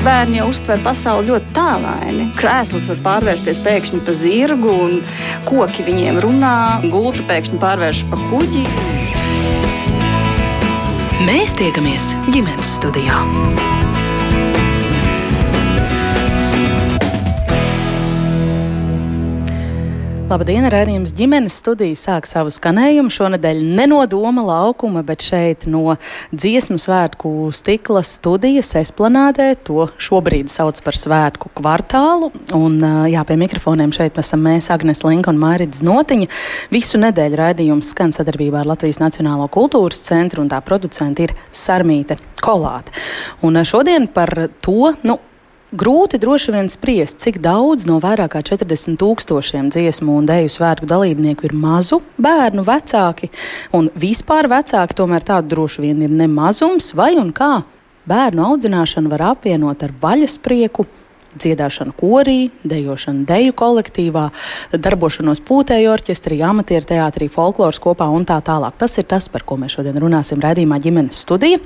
Bērni jau uztver pasauli ļoti tālaini. Krēsls var pārvērsties pēkšņi par zirgu, un koki viņiem runā, gulta pēkšņi pārvēršas par kuģi. Mēs tiekamies ģimenes studijā. Labdien, redzējums ģimenes studija sāk savu skanējumu. Šonadēļ ne no doma laukuma, bet šeit no dziesmu svētku stikla studijas esplanādē. To šobrīd sauc par svētku kvartālu. Un jā, pie mikrofoniem šeit esam mēs, Agnes Linka un Mārits Notiņa. Visu nedēļu raidījums skan sadarbībā ar Latvijas Nacionālo kultūras centru un tā producenti ir Sarmīte Kolāte. Un šodien par to, nu, Grūti droši vien spriest, cik daudz no vairāk kā 40 tūkstošiem dziesmu un dēļu svētku dalībnieku ir mazu bērnu vecāki, un vispār vecāki tomēr tādu droši vien ir nemazums, vai un kā? Bērnu audzināšanu var apvienot ar vaļasprieku, dziedāšanu korī, dejošanu deju kolektīvā, darbošanos pūtēju orķestrī, amatieru teātrī, folkloras kopā un tā tālāk. Tas ir tas, par ko mēs šodien runāsim redzījumā ģimenes studija.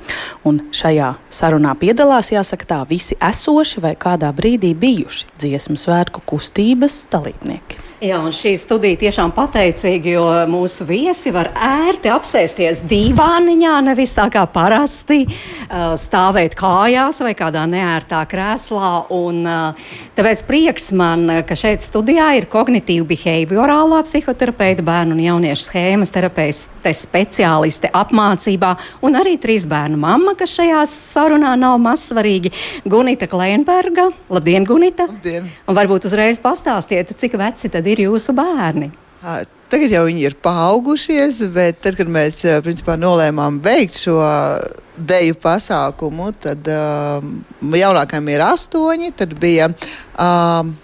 Un šajā sarunā piedalās, jāsaka tā, visi esoši vai kādā brīdī bijuši dziesmu svētku kustības dalībnieki. Jā, un šī studija tiešām pateicīga, jo mūsu viesi var ērti apsēsties dīvāniņā, nevis tā kā parasti stāvēt kājās vai kādā neērtā krēslā. Un, tāpēc prieks man, ka šeit studijā ir kognitīva behaviorālā psihoterapeita, bērnu un jauniešu schēmas terapeite speciāliste apmācībā un arī trīs bērnu mamma, kas šajā sarunā nav mazsvarīgi, Gunita Kleinberga. Labdien, Gunita! Labdien! Un varbūt uzreiz pastāstiet, cik veci tad ir ir jūsu bērni? Tagad jau viņi ir paaugušies, bet tad, kad mēs principā, nolēmām veikt šo deju pasākumu, tad um, jaunākajam ir astoņi, tad bija. Um,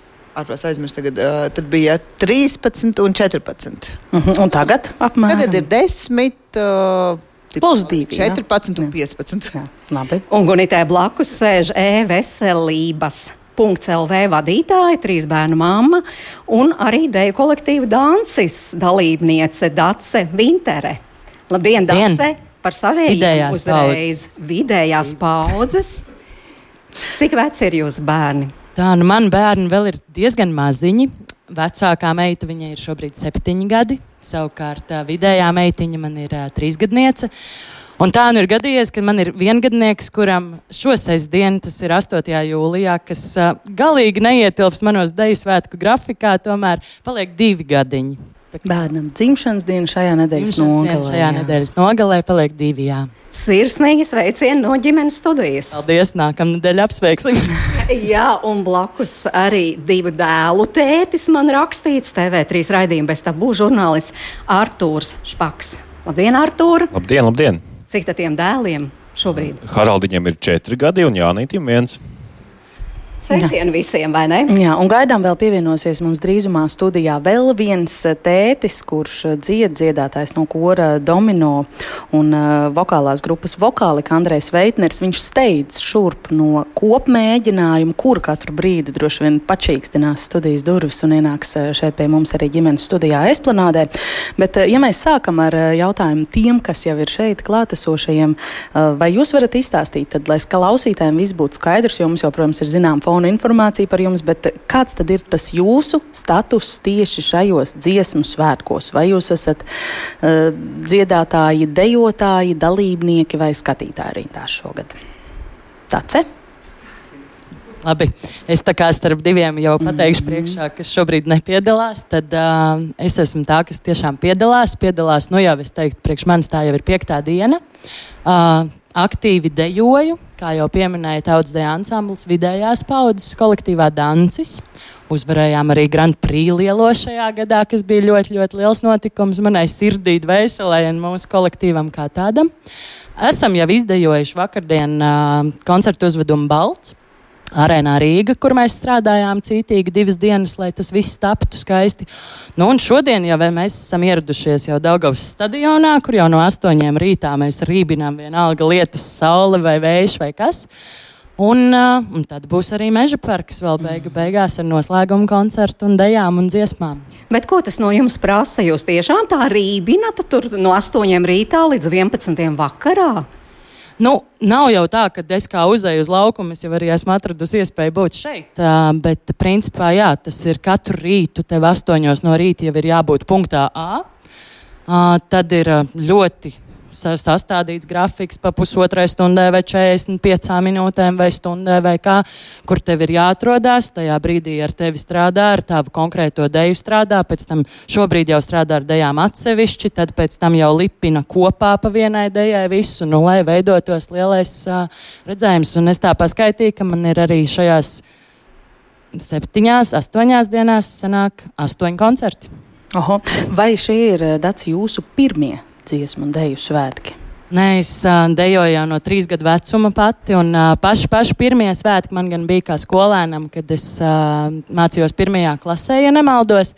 Ārpus aizmirst, tagad uh, bija 13 un 14. Uh -huh. Un tagad apmēram? Tagad ir 10. Uh, Plus 2, 14 jā. un 15. Jā, labi. Un Gunitē blakus sēž e-veselības LV vadītāja, trīs bērnu mamma un arī deju kolektīva danses dalībniece Dace Vintere. Labdien, Dace! Par saviem uzreiz vidējās paudzes. Cik veci ir jūsu bērni? Tā, nu man bērni vēl ir diezgan maziņi. Vecākā meita viņai ir šobrīd septiņi gadi, savukārt vidējā meitiņa man ir uh, trīsgadniece. Uh, Un tā nu ir gadījies, ka man ir viengadnieks, kuram šo sestdienu, tas ir 8. jūlijā, kas uh, galīgi neietilps manos deju svētku grafikā, tomēr paliek divi gadiņi. Bērnam dzimšanas diena šajā nedēļas nogalē. Šajā jā. nedēļas nogalē paliek divi. Jā. Sirsnīgi sveicieni no ģimenes studijas. Paldies, nākamā nedēļa apsveiksim. Jā, un blakus arī divu dēlu tētis man rakstīts TV3 raidījuma bez tabū žurnālists Artūrs Špaks. Labdien, Artūr! Labdien, labdien! Cik tiem dēliem šobrīd? Haraldiņam ir četri gadi un Jānītam viens. Sveicienu visiem, vai ne? Jā, un gaidām vēl pievienosies mums drīzumā studijā vēl viens eh, tētis, kurš eh, dzied dziedātājs no kora Domino un uh, vokālās grupas vokālika Andrejs Veitners. Viņš steidz šurp no kopmēģinājumu, kur katru brīdi droši vien pačīkstinās studijas durvis un ienāks šeit pie mums arī ģimenes studijā Esplanādē. Bet, ja mēs sākam ar jautājumu tiem, kas jau ir šeit klātesošajiem, vai jūs varat izstāstīt, tad, lai klausītājiem viss būtu skaidrs, jo mums jau, protams, ir zinām fona informāciju par jums, bet kāds tad ir tas jūsu status tieši šajos dziesmu svētkos? Vai jūs esat uh, dziedātāji, dejotāji, dalībnieki vai skatītāji arī tā šogad? Tace? Labi, es tā kā starp diviem jau pateikšu priekšā, kas šobrīd nepiedalās, tad uh, es esmu tā, kas tiešām piedalās. Piedalās, nu jau es teiktu, priekš manis tā jau ir piektā diena. Uh, aktīvi dejoju, kā jau pieminēja Tautsdeja ansamblis vidējās paudzes kolektīvā Dancis. Uzvarējām arī Grand Prix lielo šajā gadā, kas bija ļoti, ļoti liels notikums manai sirdī, dvēselē un mūsu kolektīvam kā tādam. Esam jau izdejojuši vakardien uh, koncertu uzvedumu Balts arēnā Rīga, kur mēs strādājām cītīgi divas dienas, lai tas viss taptu skaisti. Nu, un šodien jau mēs esam ieradušies jau Daugavas stadionā, kur jau no astoņiem rītā mēs rībinām vienalga lietus, saule vai vējš vai kas. Un, uh, un tad būs arī meža parks vēl beigu beigās ar noslēgumu koncertu un dejām un dziesmām. Bet ko tas no jums prasa? Jūs tiešām tā rībinat tur no 8 rītā līdz 11 vakarā? Nu, nav jau tā, ka es kā uzēju uz laukumu, es jau arī esmu atradusi iespēju būt šeit. Bet, principā, jā, tas ir katru rītu, tev astoņos no rīta jau ir jābūt punktā A. Tad ir ļoti sastādīts grafiks pa pusotrai stundai vai 45 minūtēm vai stundai vai kā, kur tev ir jāatrodās. Tajā brīdī ar tevi strādā, ar tavu konkrēto deju strādā, pēc tam šobrīd jau strādā ar dejām atsevišķi, tad pēc tam jau lipina kopā pa vienai dejai visu, nu, lai veidotos lielais uh, redzējums. Un es tā paskaitīju, ka man ir arī šajās septiņās, astoņās dienās sanāk astoņi koncerti. Oho. Vai šie ir dats jūsu pirmie dziesmu un deju svētki? Nē, es uh, dejoju jau no trīs gadu vecuma pati, un uh, paši, paši pirmie svētki man gan bija kā skolēnam, kad es uh, mācījos pirmajā klasē, ja nemaldos.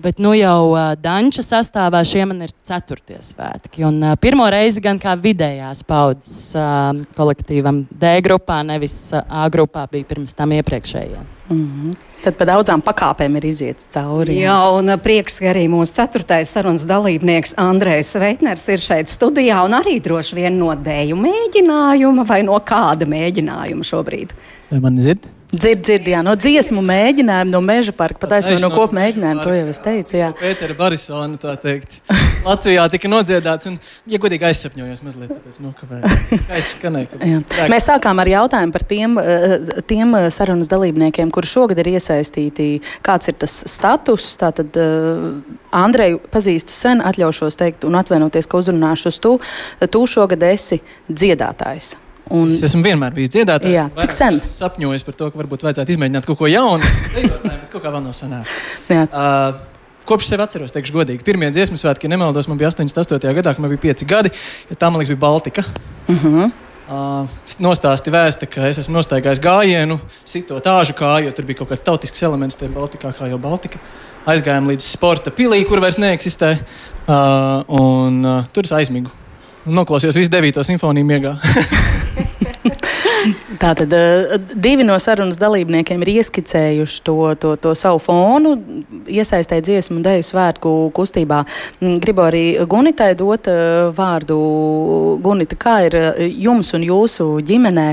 Bet nu jau uh, Danča sastāvā šie man ir ceturtie svētki. Un, uh, pirmo reizi gan kā vidējās paudzes uh, kolektīvam D grupā, nevis uh, A grupā, bija pirms tam iepriekšējiem. Mm -hmm. Tad pa daudzām pakāpēm ir iziets cauri. Jā, un prieks, ka arī mūsu ceturtais sarunas dalībnieks Andrejs Veitners ir šeit studijā un arī droši vien no dēļu mēģinājuma vai no kāda mēģinājuma šobrīd. Vai man dzird? Dzird, dzird, jā, no dziesmu mēģinājuma, no meža parka, patiesībā no, kopu mēģinājuma, to jau es teicu. Jā, Pētera Barisona, tā teikt. Latvijā tika nodziedāts, un, ja godīgi aizsapņojos mazliet, tāpēc, skanēja. Mēs sākām ar jautājumu par tiem, eh, tiem eh, sarunas dalībniekiem, kuri šogad ir iesaistīti. Kāds ir tas status? Tātad uh, Andreju pazīstu sen, atļaušos teikt un atvainoties, ka uzrunāšu uz tu. Tu šogad esi dziedātājs. Un... Es esmu vienmēr bijis dziedātājs. Jā, cik sen? Es sapņoju par to, ka varbūt vajadzētu izmēģināt kaut ko jaunu. bet kaut kā vēl nav sanācis. Uh, kopš sev atceros, teikšu godīgi. Pirmie dziesmu svētki, ja nemaldos, man bija 88. gadā, kad man bija 5 gadi. Ja tā, man liekas, bija Baltika. Uh -huh. Uh, nostāsti vēsta, ka es esmu nostaigājis gājienu, sitot tāžu kāju, jo tur bija kaut kāds tautisks elements tajā Baltikā, kā jau Baltika. Aizgājām līdz sporta pilī, kur vairs neeksistē. Uh, un uh, tur es aizmigu. Noklausījos visu devīto simfoniju miegā. Tātad eh, divi no sarunas dalībniekiem ir ieskicējuši to, to, to savu fonu, iesaistīt dziesmu un dēļu svētku kustībā. Mm, gribu arī Gunitai dot eh, vārdu. Gunita, kā ir eh, jums un jūsu ģimenē?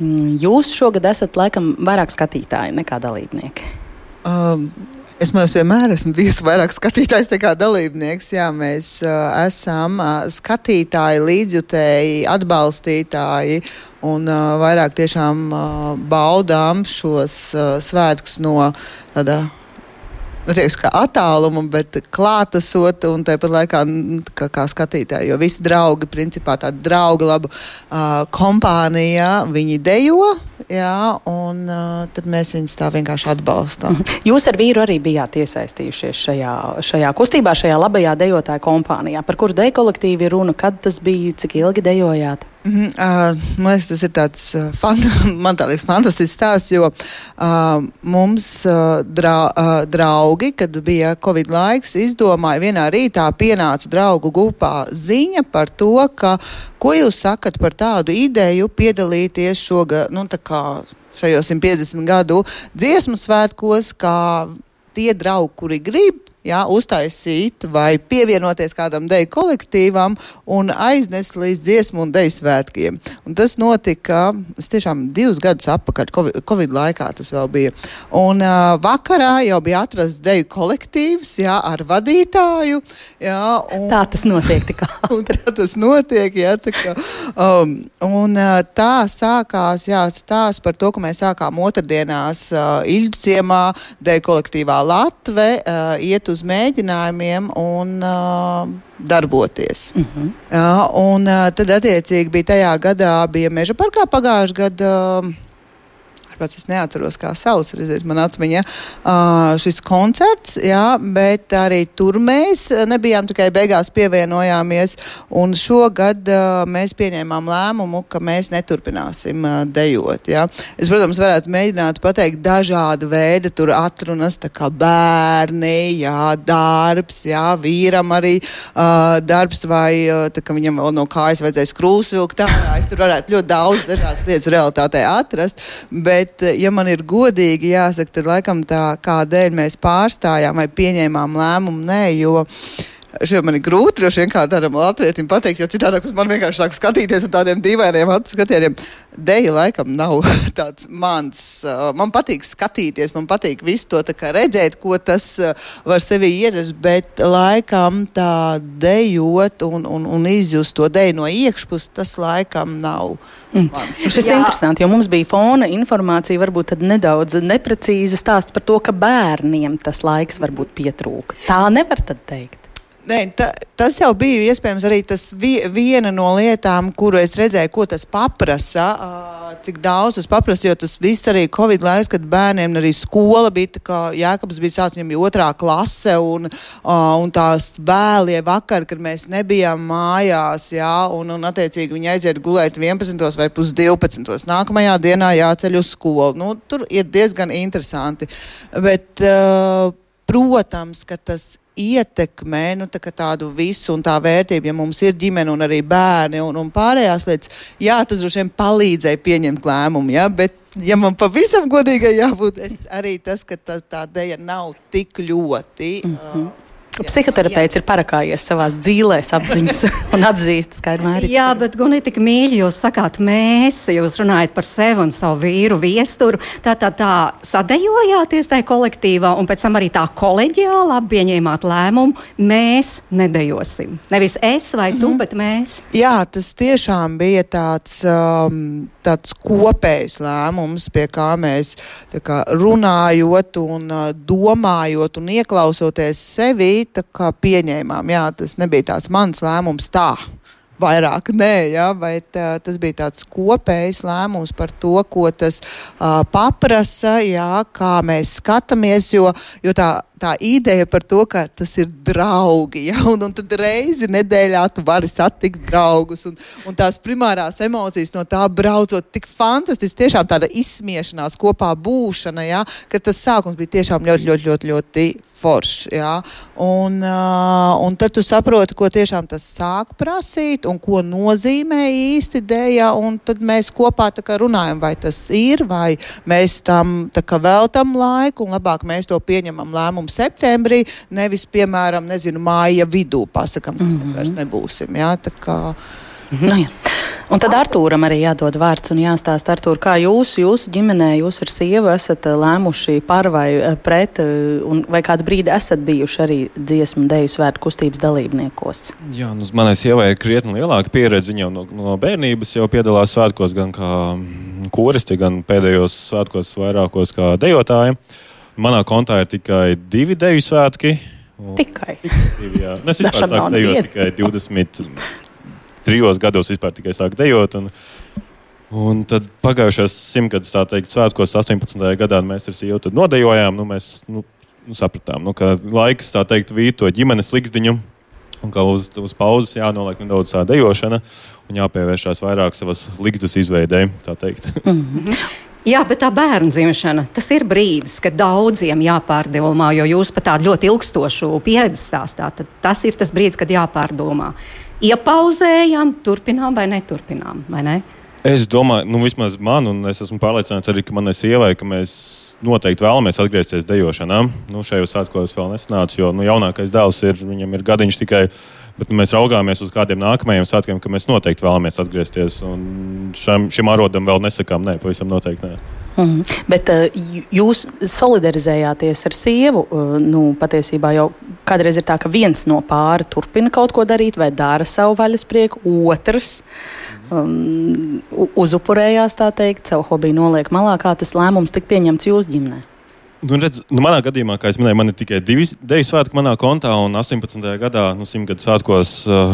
Mm, jūs šogad esat laikam vairāk skatītāji nekā dalībnieki. Um, Es mums vienmēr esmu bijusi vairāk skatītājs nekā dalībnieks. Jā, mēs uh, esam uh, skatītāji, līdzjutēji, atbalstītāji un uh, vairāk tiešām uh, baudām šos uh, svētkus no tāda nu, teikšu, kā attālumu, bet klātesot un tāpat laikā kā, kā skatītāji. Jo visi draugi, principā tāda drauga laba uh, kompānija, viņi dejo. Jā, un uh, tad mēs viņus tā vienkārši atbalstām. Mhm. Jūs ar vīru arī bijāt iesaistījušies šajā, šajā kustībā, šajā labajā dejotāju kompānijā. Par kuru deju kolektīvu ir runa? Kad tas bija, cik ilgi dejojāt? Mm uh, man liekas, tas ir tāds fant man tā liekas, fantastisks stāsts, jo uh, mums uh, dra uh, draugi, kad bija Covid laiks, izdomāja vienā rītā pienāca draugu grupā ziņa par to, ka, ko jūs sakat par tādu ideju piedalīties šogad, nu tā kā šajos 150 gadu dziesmu svētkos, kā tie draugi, kuri grib jā, uztaisīt vai pievienoties kādam deju kolektīvam un aiznest līdz dziesmu un deju svētkiem. Un tas notika, es tiešām divus gadus atpakaļ, Covid, COVID laikā tas vēl bija. Un uh, vakarā jau bija atrasts deju kolektīvs, jā, ar vadītāju. Jā, un, tā tas notiek tik ātri. tā tas notiek, jā, tā kā, um, un uh, tā sākās, jā, stāsts par to, ka mēs sākām otrdienās uh, Ilģu ciemā deju kolektīvā Latve, uh, iet uz uz mēģinājumiem un uh, darboties. Uh -huh. uh, un uh, tad, attiecīgi, bija tajā gadā, bija meža parkā pagājušajā gadā. Uh, pats es neatceros, kā sauc, redziet, man atmiņa. Uh, šis koncerts, jā, bet arī tur mēs nebijām tikai beigās pievienojāmies, un šogad mēs pieņēmām lēmumu, ka mēs neturpināsim dejot, jā. Es, protams, varētu mēģināt pateikt dažādu veidu, tur atrunas, tā kā bērni, jā, darbs, jā, vīram arī darbs, vai tā kā viņam vēl no kājas vajadzēs krūsvilkt ārā, es tur varētu ļoti daudz dažādas lietas realitātē atrast, bet Bet, eh, ja man ir godīgi jāsaka, tad laikam tā kādēļ mēs pārstājām vai pieņēmām lēmumu, nē, jo šeit man ir grūti droši vien kā tādam latvietim pateikt, jo citādi uz man vienkārši sāk skatīties ar tādiem dīvainiem acu skatieniem. Deja laikam nav tāds mans. Uh, man patīk skatīties, man patīk visu to redzēt, ko tas uh, var sevi ierast, bet laikam tā dejot un, un, un izjust to deju no iekšpuses, tas laikam nav. Mm. Šis ir interesanti, jo mums bija fona informācija, varbūt nedaudz neprecīza stāsts par to, ka bērniem tas laiks varbūt pietrūka. Tā nevar tad teikt. Nē, ta, tas jau bija iespējams arī tas vi, viena no lietām, kuru es redzēju, ko tas paprasa, uh, cik daudz tas paprasa, jo tas viss arī Covid laiks, kad bērniem arī skola bija, tā kā Jākabs bija sācis, viņam otrā klase, un, uh, un tās vēlie vakar, kad mēs nebijām mājās, jā, un, un attiecīgi viņi aiziet gulēt 11. vai pus 12. Nākamajā dienā jāceļ uz skolu. Nu, tur ir diezgan interesanti, bet, uh, protams, ka tas ietekmē nu, tā tādu visu un tā vērtību, ja mums ir ģimene un arī bērni un, un pārējās lietas, jā, tas droši vien palīdzēja pieņemt lēmumu, ja, bet, ja man pavisam godīgai jābūt, es arī tas, ka tā, tā dēļa nav tik ļoti. Mm -hmm. uh, Psihoterapeits ir parakājies savā dzīvēs, apziņas un atzīst, ka ir mērķis. Jā, bet Guni, tik mīļi jūs sakāt, mēs, jūs runājat par sevi un savu vīru viesturu. Tā tā tā sadējojāties tajā kolektīvā un pēc tam arī tā koleģiāli apieņēmāt lēmumu, mēs nedejosim. Nevis es vai tu, mm -hmm. bet mēs. Jā, tas tiešām bija tāds. Um, tāds kopējs lēmums, pie kā mēs kā, runājot un domājot un ieklausoties sevi, pieņēmām. Jā, tas nebija tāds mans lēmums tā vairāk nē, ja, bet uh, tas bija tāds kopējs lēmums par to, ko tas uh, paprasa, jā, kā mēs skatāmies, jo, jo tā tā ideja par to, ka tas ir draugi. Ja? Un, un tad reizi nedēļā tu vari satikt draugus. Un, un tās primārās emocijas no tā braucot, tik fantastiski. Tiešām tāda izsmiešanās, kopā būšana. Ja? Ka tas sākums bija tiešām ļoti, ļoti, ļoti, ļoti foršs. Ja? Un, uh, un tad tu saproti, ko tiešām tas sāk prasīt un ko nozīmē īsti dēļa. Tad mēs kopā runājam, vai tas ir, vai mēs tam veltam laiku un labāk mēs to pieņemam lēmumu sākumu septembrī, nevis, piemēram, nezinu, māja vidū pasakam, ka mm -hmm. mēs vairs mhm. nebūsim. Jā, kā, Nu, jā. un tad Artūram arī jādod vārds un jāstāsta, Artūr, kā jūs, jūsu ģimenē, jūs ar sievu esat eh, lēmuši par vai eh, pret, eh, un vai kādu brīdi esat bijuši arī dziesmu deju svētku kustības dalībniekos? Jā, nu, manai sievai ir krietni lielāka pieredze. Jau no, no bērnības jau piedalās svētkos gan kā koristi, gan pēdējos svētkos vairākos kā dejotāji. Uh, Manā kontā ir tikai divi deju svētki. Tikai. Divi, jā. Nu, es vispār sāku dejot tikai 23 gados, vispār tikai sāku dejot. Un, un tad pagājušajos simtgadus, tā teikt, svētkos 18. gadā mēs ar sievu nodejojām. Nu, mēs nu, nu, sapratām, nu, ka laiks, tā teikt, vīt to ģimenes likstiņu. Un kā uz, uz pauzes jānoliek nedaudz tā dejošana un jāpievēršās vairāk savas liktas izveidēji, tā teikt. Mm -hmm. Jā, bet tā bērnu dzimšana, tas ir brīdis, kad daudziem jāpārdomā, jo jūs pat tādu ļoti ilgstošu pieredzi stāstāt. Tas ir tas brīdis, kad jāpārdomā. Iepauzējam, turpinām vai neturpinām, vai ne? Es domāju, nu, vismaz man, un es esmu pārliecināts arī, ka manai sievai, ka mēs noteikti vēlamies atgriezties dejošanā. Nu, šajos svētkos vēl nesanāca, jo nu, jaunākais dēls ir, viņam ir gadiņš tikai Bet nu, mēs raugāmies uz kādiem nākamajiem svētkiem, ka mēs noteikti vēlamies atgriezties. Šam, šim arodam vēl nesakām, nē, pavisam noteikti. Nē. Mm. Bet uh, jūs solidarizējāties ar sievu. Uh, nu, patiesībā jau kādreiz ir tā, ka viens no pāra turpina kaut ko darīt, vai dara savu vaļasprieku, otrs um, uzupurējās, tā teikt, savu hobiju noliek malā. Kā tas lēmums tika pieņemts jūsu ģimenei? Nu, redz, nu, manā gadījumā, kā jau minēju, man ir tikai divi deju svētki manā kontā, un 18. gadā, nu, simtgadu svētkos, uh,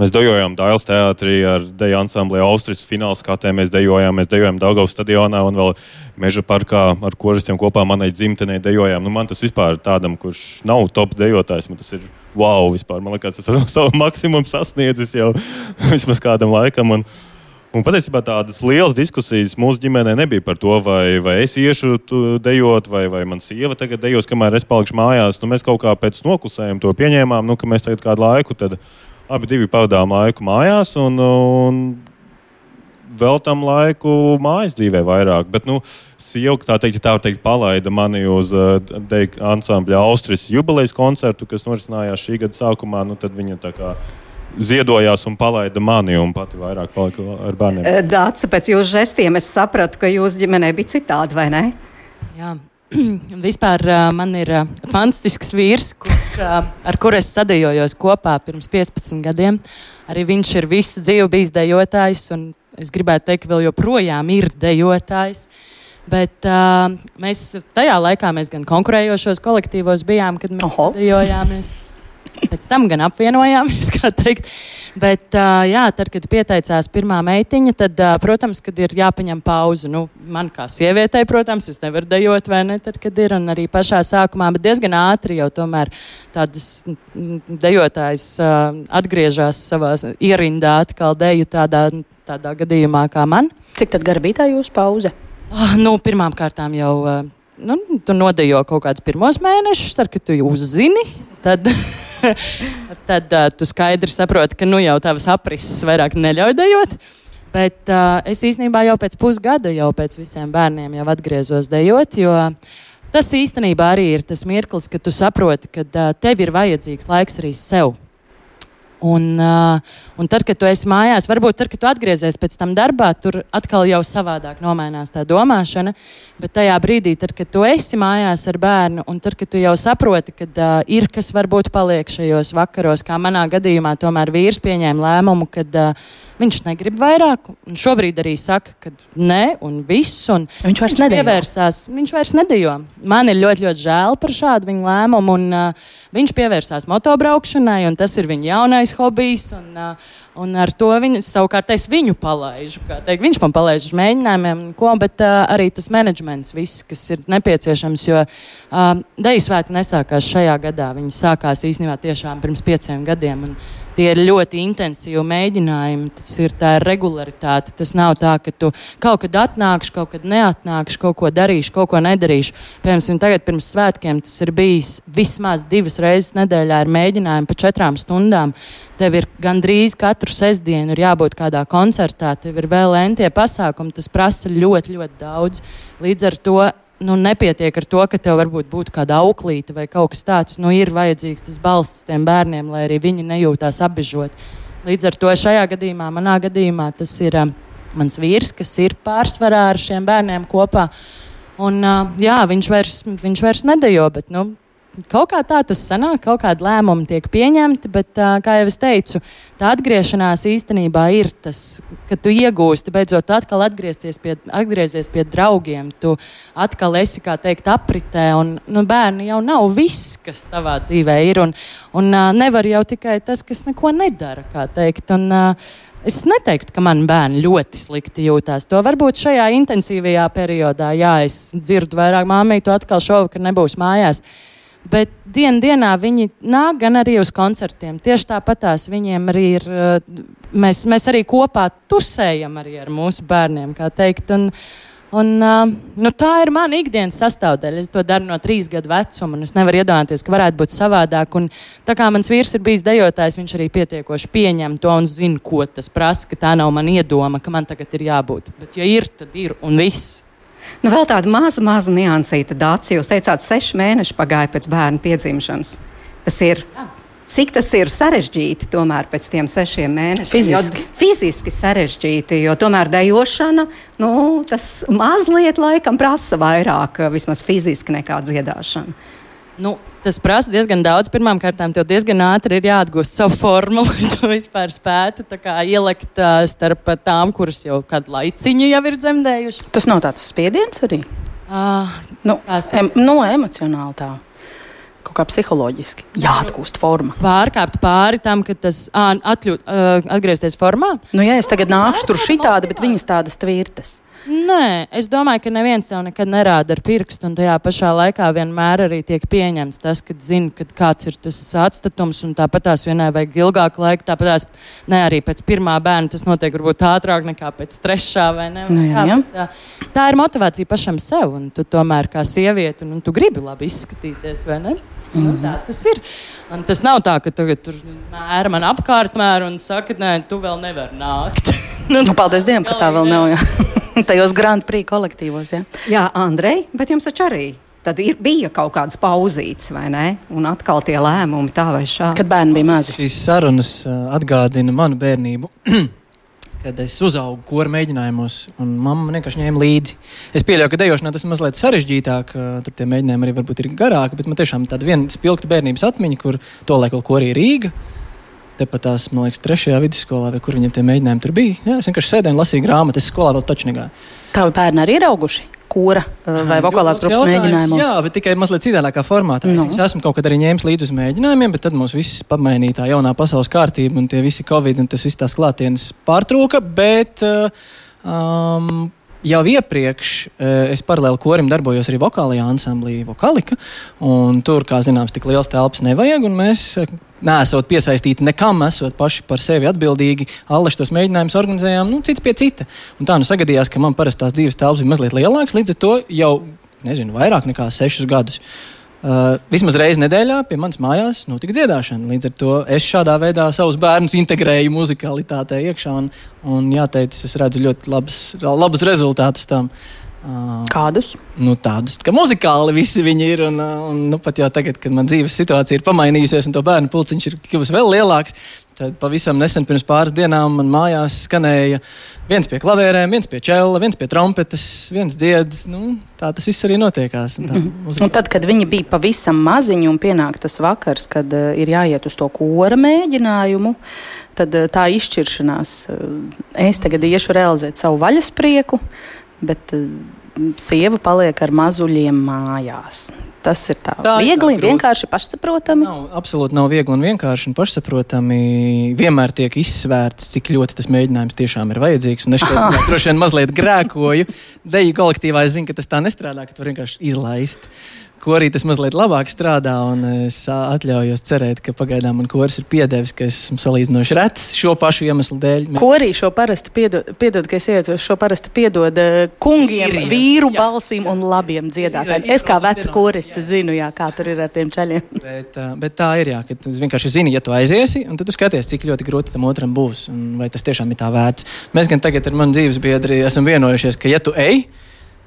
mēs dejojām Dāvidas teātrī ar deju ansambli Austrijas fināla skatē. Mēs dejojām, mēs dejojām Daugavas stadionā un vēl Meža parkā ar koristiem kopā manai dzimtenei dejojām. Nu, man tas vispār tādam, kurš nav top dejotājs, man tas ir wow, vispār. Man liekas, tas esmu savu maksimumu sasniedzis jau vismaz kādam laikam. Un, Un patiesībā tādas lielas diskusijas mūsu ģimenē nebija par to, vai, vai es iešu dejot, vai, vai man sieva tagad dejos, kamēr es palikšu mājās. Nu, mēs kaut kā pēc noklusējuma to pieņēmām, nu, ka mēs tagad kādu laiku, abi divi pavadām laiku mājās. Un, un veltam laiku mājas dzīvē vairāk. Bet, nu, sieva, tā teikt, tā teikt, palaida mani uz uh, ansambļa Austrijas jubilejas koncertu, kas norisinājās šī gada sākumā. Nu, tad viņa tā kā ziedojās un palaida mani, un pati vairāk palika ar bērniem. Dācis, pēc jūsu žestiem es sapratu, ka jūsu ģimenē bija citādi, vai ne? Jā. Vispār uh, man ir uh, fantastisks vīrs, kurš, uh, ar kuru es sadējojos kopā pirms 15 gadiem. Arī viņš ir visu dzīvi bijis dejotājs, un es gribētu teikt, ka vēl joprojām ir dejotājs. Bet uh, mēs tajā laikā mēs gan konkurējošos kolektīvos bijām, kad mēs dejojāmies. Pēc tam gan apvienojāmies, kā teikt. Bet, jā, tad, kad pieteicās pirmā meitiņa, tad, protams, kad ir jāpaņem pauze. Nu, man kā sievietei, protams, es nevaru dejot, vai ne, tad, kad ir. Un arī pašā sākumā, bet diezgan ātri jau tomēr tādas dejotājs atgriežas savā ierindā atkal deju tādā, tādā gadījumā kā man. Cik tad gara bija tā jūsu pauze? Nu, pirmām kārtām jau. Nu, tu nodejo kaut kādus pirmos mēnešus, tad, kad tu jau uzzini, tad, tad uh, tu skaidri saproti, ka nu jau tavs aprises vairāk neļauj dejot. Bet uh, es īstenībā jau pēc pusgada, jau pēc visiem bērniem, jau atgriezos dejot, jo tas īstenībā arī ir tas mirklis, kad tu saproti, ka uh, tev ir vajadzīgs laiks arī sev. Un, uh, un tad, kad tu esi mājās, varbūt tad, kad tu atgriezies pēc tam darbā, tur atkal jau savādāk nomainās tā domāšana. Bet tajā brīdī, tad, kad tu esi mājās ar bērnu, un tad, kad tu jau saproti, ka uh, ir kas varbūt paliek šajos vakaros, kā manā gadījumā, tomēr vīrs pieņēma lēmumu, ka uh, viņš negrib vairāk. Šobrīd arī saka, ka nē, un viss. Un viņš vairs pievērsās. Viņš vairs nedejo. Man ir ļoti, ļoti žēl par šādu viņa lēmumu. Un, uh, viņš pievērsās motobraukšanai, un tas ir viņa jaunais hobijs. Un, uh, Un ar to viņu, savukārt es viņu palaidu. Viņš man palaiž uz mēģinājumiem, ko, bet uh, arī tas menedžments, viss, kas ir nepieciešams. Jo uh, Deju svētki nesākās šajā gadā. Viņi sākās īstenībā tiešām pirms pieciem gadiem. Un, Tie ir ļoti intensīvi mēģinājumi, tas ir tā ir regularitāte. Tas nav tā, ka tu kaut kad atnākšu, kaut kad neatnākšu, kaut ko darīšu, kaut ko nedarīšu. Piemēram, tagad pirms svētkiem tas ir bijis vismaz divas reizes nedēļā ar mēģinājumu pa četrām stundām. Tev ir gandrīz katru sestdienu ir jābūt kādā koncertā, tev ir vēl entie pasākumi, tas prasa ļoti, ļoti daudz. Līdz ar to nu, nepietiek ar to, ka tev varbūt būtu kāda auklīte vai kaut kas tāds. Nu, ir vajadzīgs tas balsts tiem bērniem, lai arī viņi nejūtās apbežot. Līdz ar to šajā gadījumā, manā gadījumā, tas ir uh, mans vīrs, kas ir pārsvarā ar šiem bērniem kopā. Un, uh, jā, viņš vairs, viņš vairs nedejo, bet nu, kaut kā tā tas sanāk, kaut kāda lēmuma tiek pieņemta, bet, kā jau es teicu, tā atgriešanās īstenībā ir tas, ka tu iegūsti, beidzot, atkal atgriezties pie, atgriezies pie draugiem. Tu atkal esi, kā teikt, apritē, un nu, bērni jau nav viss, kas tavā dzīvē ir, un, un nevar jau tikai tas, kas neko nedara, kā teikt. Un, Es neteiktu, ka man bērni ļoti slikti jūtās. To varbūt šajā intensīvajā periodā, jā, es dzirdu vairāk māmītu, atkal šovakar nebūs mājās. Uh, Bet dienā dienā viņi nāk gan arī uz koncertiem. Tieši tāpatās viņiem arī ir. Eh, mēs, mēs arī kopā tusējam arī ar mūsu bērniem, kā teikt. Un, un, uh, nu, tā ir mana ikdienas sastāvdaļa. Es to daru no trīs gadu vecuma, un es nevaru iedomāties, ka varētu būt savādāk. Un, tā kā mans vīrs ir bijis dejotājs, viņš arī pietiekoši pieņem to un zina, ko tas prasa, ka tā nav mana iedoma, ka man tagad ir jābūt. Bet, ja ir, tad ir un viss. Nu, vēl tāda maza, maza niansīta dācija. Jūs teicāt, seši mēneši pagāja pēc bērna piedzimšanas. Tas ir. Cik tas ir sarežģīti tomēr pēc tiem sešiem mēnešiem? Fiziski, jo, fiziski sarežģīti, jo tomēr dejošana, nu, tas mazliet laikam prasa vairāk, vismaz fiziski, nekā dziedāšana. Nu, tas prasa diezgan daudz. Pirmkārt, tev diezgan ātri ir jāatgūst savu formu, lai tu vispār spētu kā, ielikt uh, starp tām, kuras jau kādu laiciņu jau ir dzemdējušas. Tas nav tāds spiediens arī? Uh, nu, em, no emocionāli tā kaut kā psiholoģiski. Jāatgūst forma. Pārkāpt pāri tam, ka tas atļūt, uh, atgriezties formā. Nu, ja es tagad nākšu tur šitādi, bet viņas tādas tvirtas. Nē, es domāju, ka neviens tev nekad nerāda ar pirkstu, un tajā pašā laikā vienmēr arī tiek pieņemts tas, ka zini, kad kāds ir tas atstatums, un tāpat tās vienai vajag ilgāku laiku, tāpat tās ne arī pēc pirmā bērna tas notiek varbūt ātrāk nekā pēc trešā vai ne. Nu, jā, jā. Tā, tā ir motivācija pašam sev, un tu tomēr kā sieviete, un, un tu gribi labi izskatīties, vai ne? Mm -hmm. nu, tā tas ir. Un tas nav tā, ka tagad tur mēra man apkārt mēra un saka, nē, tu vēl nevari nākt. nu, nu, paldies Dievam, ka tā vēl nav. Jā. tajos Grand Prix kolektīvos. Ja? Jā, Andrej, bet jums taču arī. Tad ir, bija kaut kādas pauzītes, vai ne? Un atkal tie lēmumi tā vai šādi. Kad bērni bija mazi. Šīs sarunas atgādina manu bērnību. kad es uzaugu kora mēģinājumos, un mamma vienkārši ņēma līdzi. Es pieļauju, ka dejošanā tas ir mazliet sarežģītāk, tur tie mēģinājumi arī varbūt ir garāki, bet man tiešām tāda viena spilgta bērnības atmiņa, kur to laiku vēl korī Rīga tepat tās, man liekas, trešajā vidusskolā, vai kur viņam tie mēģinājumi tur bija. Jā, es vienkārši sēdēju un lasīju grāmatu, es skolā vēl taču negāju. Tavi bērni arī ir auguši? Kura uh, vai vokālās grupas mēģinājumos? Jā, bet tikai mazliet citādākā formātā. No. Es esmu kaut kad arī ņēmis līdzi uz mēģinājumiem, bet tad mums viss pamainīja tā jaunā pasaules kārtība un tie visi covid un tas viss tās klātienes pārtrūka. Bet, uh, um, jau iepriekš eh, es paralēli korim darbojos arī vokālajā ansamblī, Vokalika. Tur, kā zināms, tik liels telpas nevajag. Mēs, eh, nesot piesaistīti nekam, esot paši par sevi atbildīgi, allaž tos mēģinājumus organizējām, nu, cits pie cita. Un tā nu sagadījās, ka man parastās dzīves telpas bija mazliet lielākas, līdz ar to jau nezinu, vairāk nekā sešus gadus. Uh, vismaz reizi nedēļā pie manas mājās notika dziedāšana. Līdz ar to es šādā veidā savus bērnus integrēju muzikalitātē iekšā. Un, un jāteic, es redzu ļoti labus, labus rezultātus tam. Uh, Kādus? Nu, tādus, ka muzikāli visi viņi ir. Un, un nu, pat jau tagad, kad man dzīves situācija ir pamainījusies, un to bērnu pulciņš ir kļuvis vēl lielāks, Tad pavisam nesen, pirms pāris dienām, man mājās skanēja viens pie klavierēm, viens pie čela, viens pie trompetes, viens dzied. Nu, tā tas viss arī notiekās. Un, tā, mm -hmm. un tad, kad viņi bija pavisam maziņi un pienāk tas vakars, kad uh, ir jāiet uz to kora mēģinājumu, tad uh, tā izšķiršanās, uh, es tagad iešu realizēt savu vaļasprieku, bet uh, sieva paliek ar mazuļiem mājās. Tas ir tā, tā viegli un vienkārši pašsaprotami. Nav, absolūti nav viegli un vienkārši un pašsaprotami. Vienmēr tiek izsvērts, cik ļoti tas mēģinājums tiešām ir vajadzīgs. Un es droši vien mazliet grēkoju. Deju kolektīvā es zinu, ka tas tā nestrādā, ka tu vienkārši izlaist korī tas mazliet labāk strādā. Es atļaujos cerēt, ka pagaidām man koris ir piedevis, ka es esmu salīdzinoši rets šo pašu iemeslu dēļ. Korī šo parasti piedod, piedod ka es iejaucos, šo parasti piedod kungiem, Vīriem. vīru jā, balsīm jā. un labiem dziedātājiem. Es kā veca koriste zinu, jā, kā tur ir ar tiem ceļiem. Bet, bet tā ir, jā, ka tu vienkārši zini, ja tu aiziesi, un tad tu skaties, cik ļoti grūti tam otram būs, un vai tas tiešām ir tā vērts. Mēs gan tagad ar manu dzīves biedri esam vienojušies, ka ja tu ej,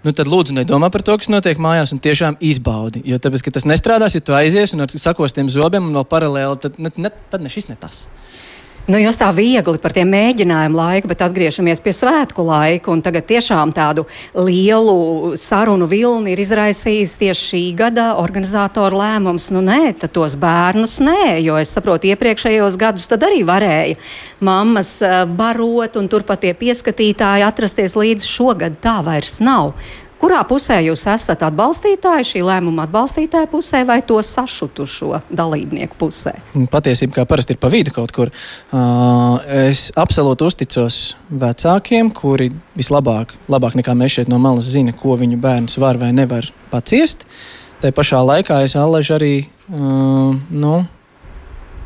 nu tad lūdzu nedomā par to, kas notiek mājās, un tiešām izbaudi. Jo tāpēc, tas nestrādās, ja tu aizies un ar sakostiem zobiem un vēl paralēli, tad ne, ne, tad ne šis ne tas. Nu, jūs tā viegli par tiem mēģinājumu laiku, bet atgriežamies pie svētku laika. Tagad tiešām tādu lielu sarunu vilni ir izraisījis tieši šī gada organizatoru lēmums. Nu, nē, tos bērnus nē, jo es saprotu, iepriekšējos gadus tad arī varēja mammas eh, barot un turpat tie pieskatītāji atrasties līdz šogad. Tā vairs nav. Kurā pusē jūs esat atbalstītāji, šī lēmuma atbalstītāja pusē vai to sašutušo dalībnieku pusē? Patiesībā, kā parasti ir pa vidu kaut kur, uh, es absolūti uzticos vecākiem, kuri vislabāk, labāk nekā mēs šeit no malas zina, ko viņu bērns var vai nevar paciest. Tā pašā laikā es arī. Uh, nu,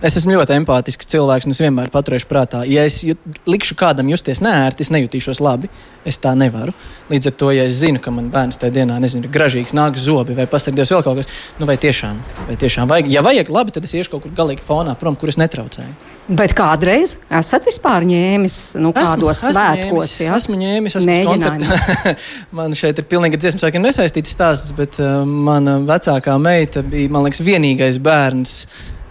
Es esmu ļoti empātisks cilvēks, un es vienmēr paturēšu prātā, ja es jut, likšu kādam justies nērti, es nejutīšos labi. Es tā nevaru. Līdz ar to, ja es zinu, ka man bērns tajā dienā nezinu, ir gražīgs, nāk zobi vai pasargās vēl kaut kas, nu vai tiešām, vai tiešām vajag. Ja vajag labi, tad es iešu kaut kur galīgi fonā prom, kur es netraucēju. Bet kādreiz esat vispār ņēmis nu, kādos esmu, svētkos? Esmu ņēmis, esmu ņēmis, esmu koncertā. man šeit ir pilnīgi dziesmu sākiem nesaistīts stāsts, bet uh, mana vecākā meita bija, man liekas, vienīgais bērns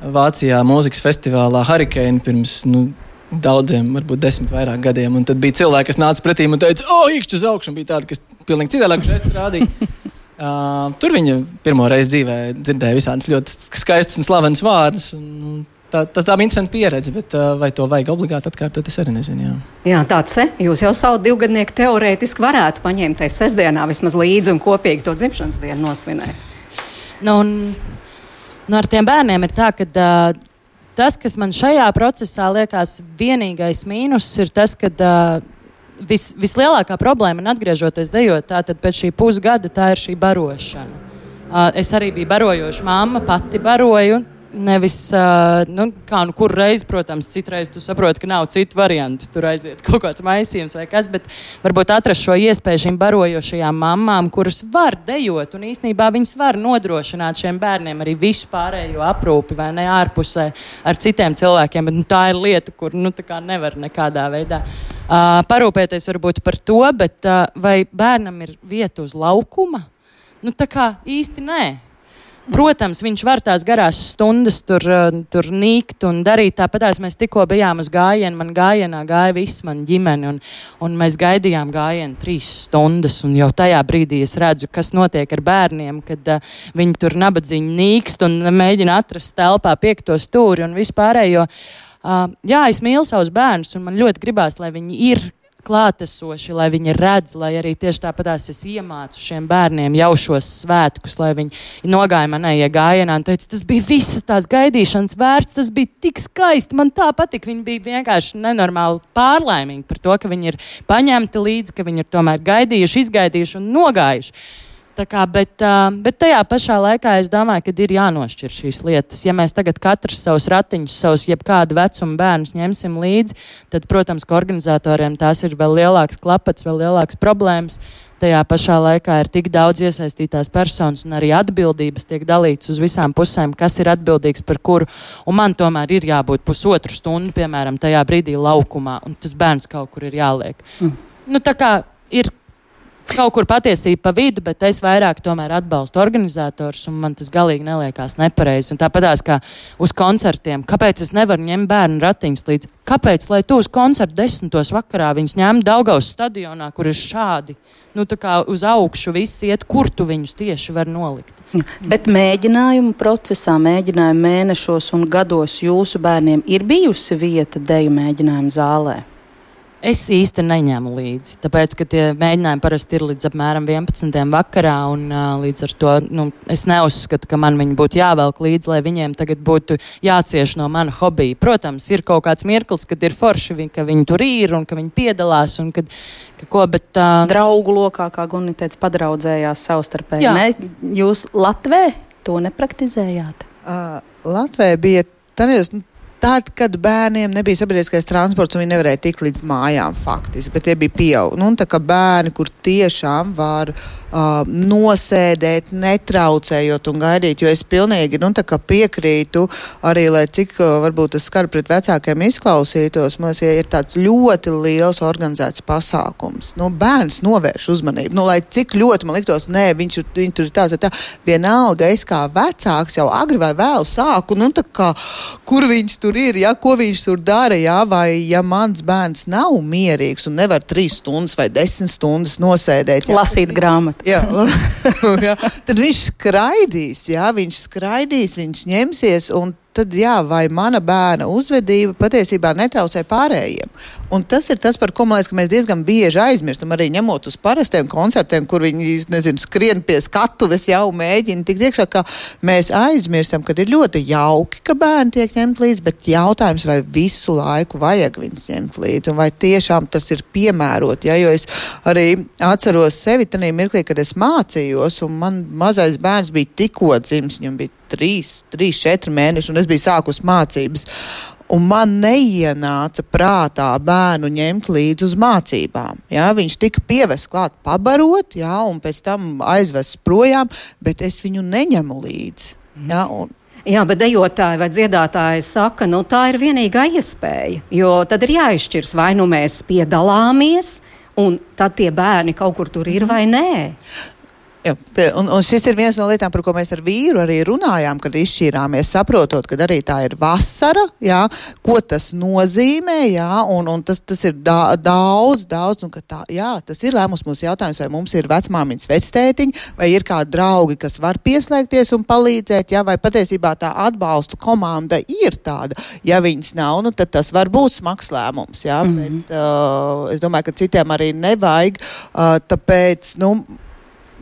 Vācijā mūzikas festivālā Hurricane pirms nu, daudziem, varbūt desmit vairāk gadiem. Un tad bija cilvēki, kas nāca pretī un teica, o, īkšķi uz augšu, bija tādi, kas pilnīgi citādāk rādīja. Uh, tur viņa pirmo reizi dzīvē dzirdēja visādas ļoti skaistas un slavenas vārdus. Un, tā, tas tā bija interesanta pieredze, bet uh, vai to vajag obligāti atkārtot, es arī nezinu. Jā, jā tāds ir. Jūs jau savu divgadnieku teorētiski varētu paņemt tajā sestdienā vismaz līdzi un kopīgi to dzimšanas dienu nosvinēt. Nu, un Nu, ar tiem bērniem ir tā, ka uh, tas, kas man šajā procesā liekas vienīgais mīnus, ir tas, ka uh, vis, vislielākā problēma, un atgriežoties dejot, tātad pēc šī pusgada, tā ir šī barošana. Uh, es arī biju barojoša mamma, pati baroju. Nevis, uh, nu, kā nu kur reiz, protams, citreiz tu saproti, ka nav citu variantu. Tur aiziet kaut kāds maisījums vai kas, bet varbūt atrast šo iespēju šīm barojošajām mamām, kuras var dejot, un īsnībā viņas var nodrošināt šiem bērniem arī visu pārējo aprūpi vai ne ārpusē ar citiem cilvēkiem. Bet nu, tā ir lieta, kur nu, nevar nekādā veidā uh, parūpēties varbūt par to, bet uh, vai bērnam ir vieta uz laukuma? Nu, tā kā īsti nē. Protams, viņš var tās garās stundas tur, eh, tur nīkt un darīt tāpat. Mēs tikko bijām uz gājienu, man gājienā gāja viss man ģimene, un, un mēs gaidījām gājienu trīs stundas. Jau tajā brīdī es redzu, kas notiek ar bērniem, kad uh, viņi tur nabadzīgi nīkst un mēģina atrast telpā piekto stūri un vispārējo. Uh, jā, es mīlu savus bērnus, un man ļoti gribās, lai viņi ir klātesoši, lai viņi redz, lai arī tieši tāpatās es iemācu šiem bērniem jau šos svētkus, lai viņi nogāja manējie gājienā un teica, tas bija visas tās gaidīšanas vērts, tas bija tik skaisti, man tā patika. Viņi bija vienkārši nenormāli pārlaimīgi par to, ka viņi ir paņemti līdzi, ka viņi ir tomēr gaidījuši, izgaidījuši un nogājuši. Kā, bet, bet tajā pašā laikā es domāju, ka ir jānošķir šīs lietas. Ja mēs tagad katrs savus ratiņus, savus jebkādu vecumu bērnus ņemsim līdzi, tad, protams, ka organizatoriem tās ir vēl lielāks klapats, vēl lielāks problēmas. Tajā pašā laikā ir tik daudz iesaistītās personas un arī atbildības tiek dalītas uz visām pusēm, kas ir atbildīgs par kuru. Un man tomēr ir jābūt pusotru stundu, piemēram, tajā brīdī laukumā, un tas bērns kaut kur ir jāliek. Mm. Nu, tā kā ir kaut kur patiesība pa vidu, bet es vairāk tomēr atbalstu organizatorus, un man tas galīgi neliekās nepareizi. Tāpatās kā uz koncertiem, kāpēc es nevaru ņemt bērnu ratiņus līdzi? Kāpēc, lai tu uz koncertu desmitos vakarā viņus ņemtu Daugaus stadionā, kur ir šādi, nu tā kā uz augšu viss iet, kur tu viņus tieši var nolikt? Bet mēģinājumu procesā, mēģinājumu mēnešos un gados jūsu bērniem ir bijusi vieta deju mēģinājumu zālē? Es īsti neņēmu līdzi, tāpēc, ka tie mēģinājumi parasti ir līdz apmēram 11. vakarā, un uh, līdz ar to nu, es neuzskatu, ka man viņi būtu jāvelk līdzi, lai viņiem tagad būtu jācieš no mana hobija. Protams, ir kaut kāds mirklis, kad ir forši, vi, ka viņi tur ir un ka viņi piedalās, un kad, ka ko, bet... Uh, Draugu lokā, kā Gunni teica, padraudzējās savstarpēji. Ne? Jūs Latvē to nepraktizējāt? Uh, Latvē bija Tanījos, nu, Tad, kad bērniem nebija sabiedriskais transports, viņi nevarēja tikt līdz mājām faktiski, bet tie bija pieauguši. Nu, tā kā bērni, kur tiešām var uh, nosēdēt, netraucējot un gaidīt, jo es pilnīgi nu, piekrītu arī, lai cik uh, varbūt tas skar pret vecākiem izklausītos, man liekas, ja ir tāds ļoti liels organizēts pasākums. Nu, bērns novērš uzmanību. Nu, lai cik ļoti man liktos, nē, viņš, viņš tur ir tāds, tā, vienalga es kā vecāks jau agri vai vēl sāku, nu, kā, kur viņš tur tur ir, ja, ko viņš tur dara, ja, vai ja mans bērns nav mierīgs un nevar trīs stundas vai desmit stundas nosēdēt. Ja, Lasīt grāmatu. Jā, jā, tad viņš skraidīs, jā, viņš skraidīs, viņš ņemsies un tad jā, vai mana bērna uzvedība patiesībā netraucē pārējiem. Un tas ir tas, par ko liekas, mēs diezgan bieži aizmirstam, arī ņemot uz parastiem koncertiem, kur viņi nezinu, skrien pie skatuves, jau mēģina tikt iekšā, ka mēs aizmirstam, ka ir ļoti jauki, ka bērni tiek ņemt līdzi, bet jautājums, vai visu laiku vajag viņus ņemt līdzi, un vai tiešām tas ir piemērot. Ja? Jo es arī atceros sevi tajā mirklī, kad es mācījos, un man mazais bērns bija tikko dzimis, viņam bija trīs, trīs, četri mēneši, un es biju sākus mācības. Un man neienāca prātā bērnu ņemt līdzi uz mācībām. Jā, viņš tika pievests klāt, pabarot, jā, un pēc tam aizvests projām, bet es viņu neņemu līdzi. Jā, un, Jā, bet dejotāji vai dziedātāji saka, nu tā ir vienīgā iespēja. Jo tad ir jāizšķirs, vai nu mēs piedalāmies, un tad tie bērni kaut kur tur ir vai nē. Jā, un, un šis ir viens no lietām, par ko mēs ar vīru arī runājām, kad izšķīrāmies, saprotot, ka arī tā ir vasara, jā, ko tas nozīmē, jā, un, un tas, tas ir da, daudz, daudz, un tā, jā, tas ir lēmums mūsu jautājums, vai mums ir vecmāmiņas vectētiņi, vai ir kādi draugi, kas var pieslēgties un palīdzēt, jā, vai patiesībā tā atbalstu komanda ir tāda. Ja viņas nav, nu, tad tas var būt smags lēmums, jā, mm -hmm. bet uh, es domāju, ka citiem arī nevajag, uh, tāpēc, nu,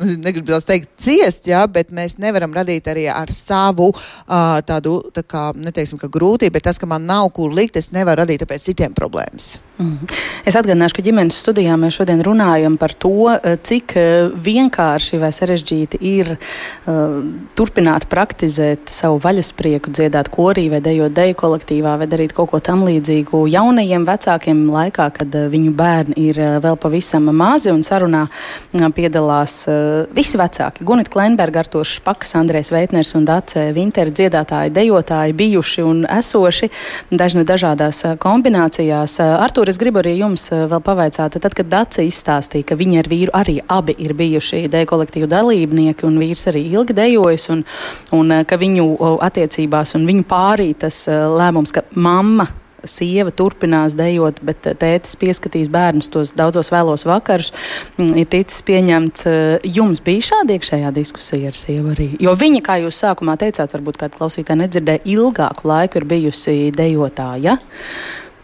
negribu teikt, ciest, jā, bet mēs nevaram radīt arī ar savu uh, tādu, tā kā, neteiksim, ka grūtību, bet tas, ka man nav kur likt, es nevaru radīt tāpēc citiem problēmas. Mm. Es atgādināšu, ka ģimenes studijā mēs šodien runājam par to, cik vienkārši vai sarežģīti ir uh, turpināt praktizēt savu vaļasprieku, dziedāt korī vai dejot deju kolektīvā vai darīt kaut ko tam līdzīgu jaunajiem vecākiem laikā, kad uh, viņu bērni ir uh, vēl pavisam mazi un sarunā piedalās visi vecāki. Gunita Klenberga, Artūrs Špaks, Andrēs Veitners un Dace Vinteri dziedātāji, dejotāji bijuši un esoši dažne dažādās kombinācijās. Artūr, es gribu arī jums vēl pavaicāt, tad, kad Dace izstāstīja, ka viņi ar vīru arī abi ir bijuši deju kolektīvu dalībnieki un vīrs arī ilgi dejojas un, un ka viņu attiecībās un viņu pārī tas lēmums, ka mamma sieva turpinās dejot, bet eh, tētis pieskatīs bērnus tos daudzos vēlos vakarus, mm, ir ticis pieņemts. Eh, jums bija šāda iekšējā diskusija ar sievu arī? Jo viņa, kā jūs sākumā teicāt, varbūt kāda klausītāja nedzirdēja, ilgāku laiku ir bijusi dejotāja.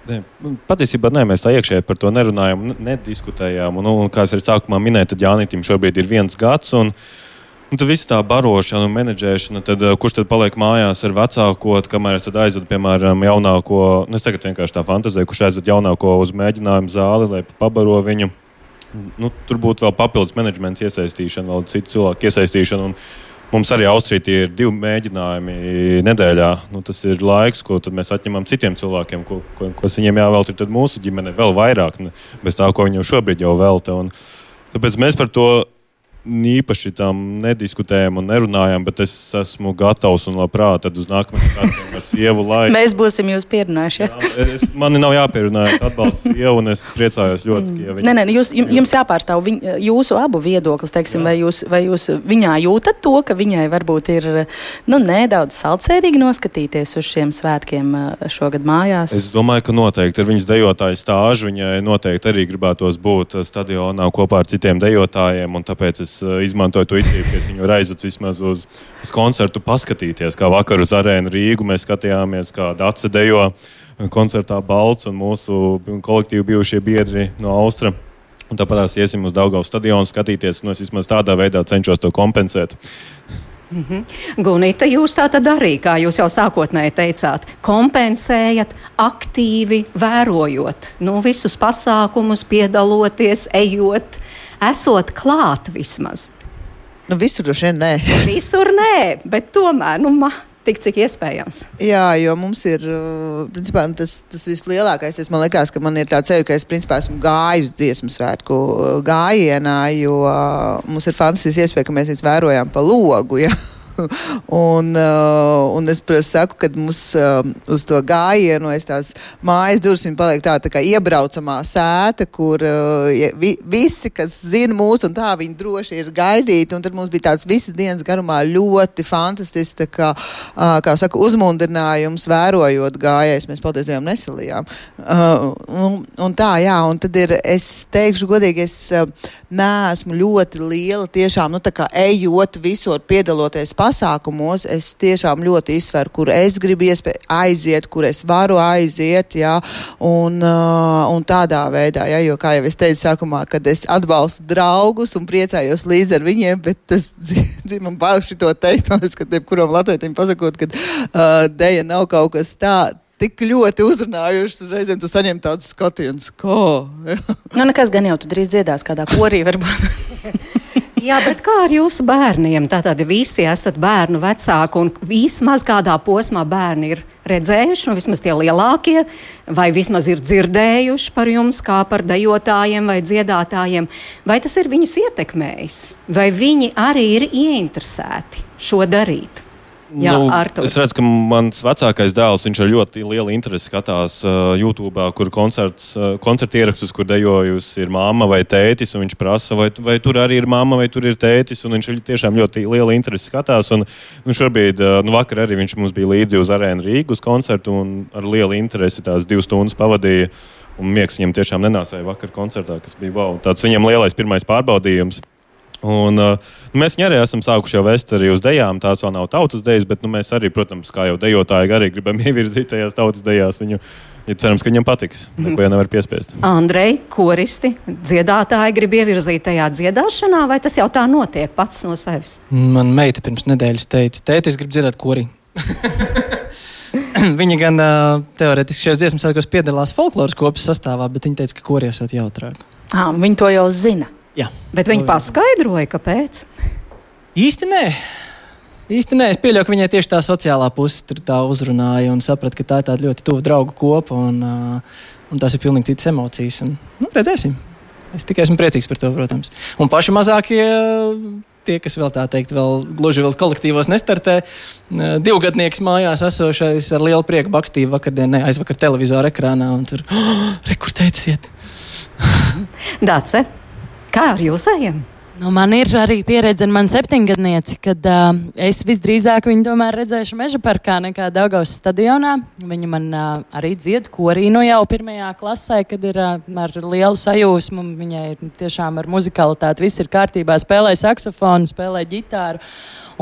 Ne, patiesībā nē, mēs tā iekšēji par to nerunājām, nediskutējām. Un, un, kā es arī sākumā minēju, tad Jānis šobrīd ir viens gads. Un, uh, Un tad viss tā barošana un menedžēšana, tad, kurš tad paliek mājās ar vecāko, kamēr es aizvedu, piemēram, jaunāko, nu, es tagad vienkārši tā fantazēju, kurš aizved jaunāko uz mēģinājumu zāli, lai pabaro viņu. Nu, tur būtu vēl papildus menedžments iesaistīšana, vēl citu cilvēku iesaistīšana. Un mums arī Austrijā ir divi mēģinājumi nedēļā. Nu, tas ir laiks, ko mēs atņemam citiem cilvēkiem, ko, ko, kas viņiem jāvelta. Tad mūsu ģimene vēl vairāk, ne, bez tā, ko viņam šobrīd jau velta. Un, tāpēc mēs par to īpaši tam nediskutējam un nerunājam, bet es esmu gatavs un labprāt tad uz nākamajiem gadiem ar sievu laiku. Mēs būsim jūs pierunājuši. Ja? Jā, es, mani nav jāpierunā, atbalstu sievu un es priecājos ļoti, mm. ka viņa. Nē, nē, jūs, jums jāpārstāv viņ, jūsu abu viedoklis, teiksim, Jā. vai, jūs, vai jūs viņā jūtat to, ka viņai varbūt ir nu, nedaudz saldsērīgi noskatīties uz šiem svētkiem šogad mājās? Es domāju, ka noteikti ir viņas dejotāja stāža. Viņai noteikti arī gribētos būt stadionā kopā ar citiem dejotājiem, un tāpēc es izmantoju to izdevību, ka es viņu aizvedu vismaz uz, uz koncertu, paskatīties. Kā vakar uz arēnu Rīgu mēs skatījāmies, kā Dārsa dejo koncertā Balts un mūsu kolektīvi bijušie biedri no Austra. Un tāpat mēs iesim uz Daugaus stadionu skatīties. Nu, es vismaz tādā veidā cenšos to kompensēt. Mm -hmm. Gunita, jūs tā tad arī, kā jūs jau sākotnēji teicāt, kompensējat, aktīvi vērojot nu, visus pasākumus, piedaloties, ejot esot klāt vismaz. Nu, visur droši vien nē. visur nē, bet tomēr, nu, tik cik iespējams. Jā, jo mums ir uh, principā, tas, tas vislielākais. Es liekas, ka man ir tāds ceļš, ka es principā esmu gājis dziesmu svētku uh, gājienā, jo uh, mums ir fantastiski iespēja, ka mēs viņus vērojam pa logu. Ja? un, uh, un es saku, ka mums uh, uz to gājienu aiz tās mājas durvis paliek tā, tā kā iebraucamā sēta, kur uh, vi, visi, kas zina mūs, un tā viņi droši ir gaidīti. Un tad mums bija tāds visas dienas garumā ļoti fantastisks, kā, kā saka, uzmundrinājums, vērojot gājējus. Mēs paldies Dievam nesalījām. Un, un tā, jā, un tad ir, es teikšu godīgi, es neesmu ļoti liela tiešām, nu tā kā ejot visur, piedaloties pasākumos pasākumos es tiešām ļoti izsveru, kur es gribu aiziet, kur es varu aiziet, jā, un, uh, un tādā veidā, jā, jo, kā jau es teicu sākumā, kad es atbalstu draugus un priecājos līdz ar viņiem, bet tas man bail šito teikt, un es, ka jebkuram latvietim pasakot, ka uh, deja nav kaut kas tāds tik ļoti uzrunājuši, tad reizēm tu saņem tādus skatienus, kā. nu, nekas gan jau tu drīz dziedās kādā korī, varbūt. Jā, bet kā ar jūsu bērniem? Tātad visi esat bērnu vecāki un vismaz kādā posmā bērni ir redzējuši, nu vismaz tie lielākie, vai vismaz ir dzirdējuši par jums kā par dejotājiem vai dziedātājiem. Vai tas ir viņus ietekmējis? Vai viņi arī ir ieinteresēti šo darīt? Jā, nu, Artur. es redzu, ka mans vecākais dēls ar ļoti lielu interesi skatās uh, YouTube, kur koncerts, uh, koncerta ierakstus, kur dejojusi ir mamma vai tētis. Viņš prasa, vai, vai tur arī ir mamma vai tur ir tētis. Viņš tiešām ļoti lielu interesi skatās. Un, nu, šobrīd, uh, nu, vakar arī viņš mums bija līdzi uz arēnu Rīgas koncertu un ar lielu interesi tās divas stundas pavadīja. Un miegs viņam tiešām nenāsēja vakar koncertā, kas bija wow. tāds viņam lielais pirmais pārbaudījums. Un, uh, mēs arī esam sākuši jau vest arī uz dejām. Tās vēl nav tautas dejas, bet nu, mēs arī, protams, kā jau dejotāji, arī gribam ievirzīt tajās tautas dejās viņu Ja cerams, ka viņam patiks. Neko jau nevar piespiest. Andrei, koristi, dziedātāji grib ievirzīt tajā dziedāšanā, vai tas jau tā notiek pats no sevis? Man meita pirms nedēļas teica, tēti, es gribu dziedāt korī. viņa gan teorētiski šajos dziesmu svētkos piedalās folkloras kopas sastāvā, bet viņa teica, ka korī esot jautrāk. Ah, viņi to jau zina. Jā. Bet viņi paskaidroja, kāpēc. Īsti nē. Īsti nē, es pieļauju, ka viņai tieši tā sociālā puse tā uzrunāja un saprata, ka tā ir tāda ļoti tuva draugu kopa un, uh, un tās ir pilnīgi citas emocijas. Un, nu, redzēsim. Es tikai esmu priecīgs par to, protams. Un paši mazākie, tie, kas vēl tā teikt, vēl gluži vēl kolektīvos nestartē, divgadnieks mājās esošais ar lielu prieku bakstīja vakardien, ne, aizvakar televizora ekrānā un tur oh, rekurtētas iet. Dace, kā ar jūsējiem? Nu, man ir arī pieredze ar mani septiņgadnieci, kad uh, es visdrīzāk viņu tomēr redzēšu meža parkā nekā Daugaus stadionā. Viņa man uh, arī dzied korī nu jau pirmajā klasē, kad ir uh, ar lielu sajūsmu. Viņai ir tiešām ar muzikalitāti viss ir kārtībā, spēlē saksofonu, spēlē ģitāru.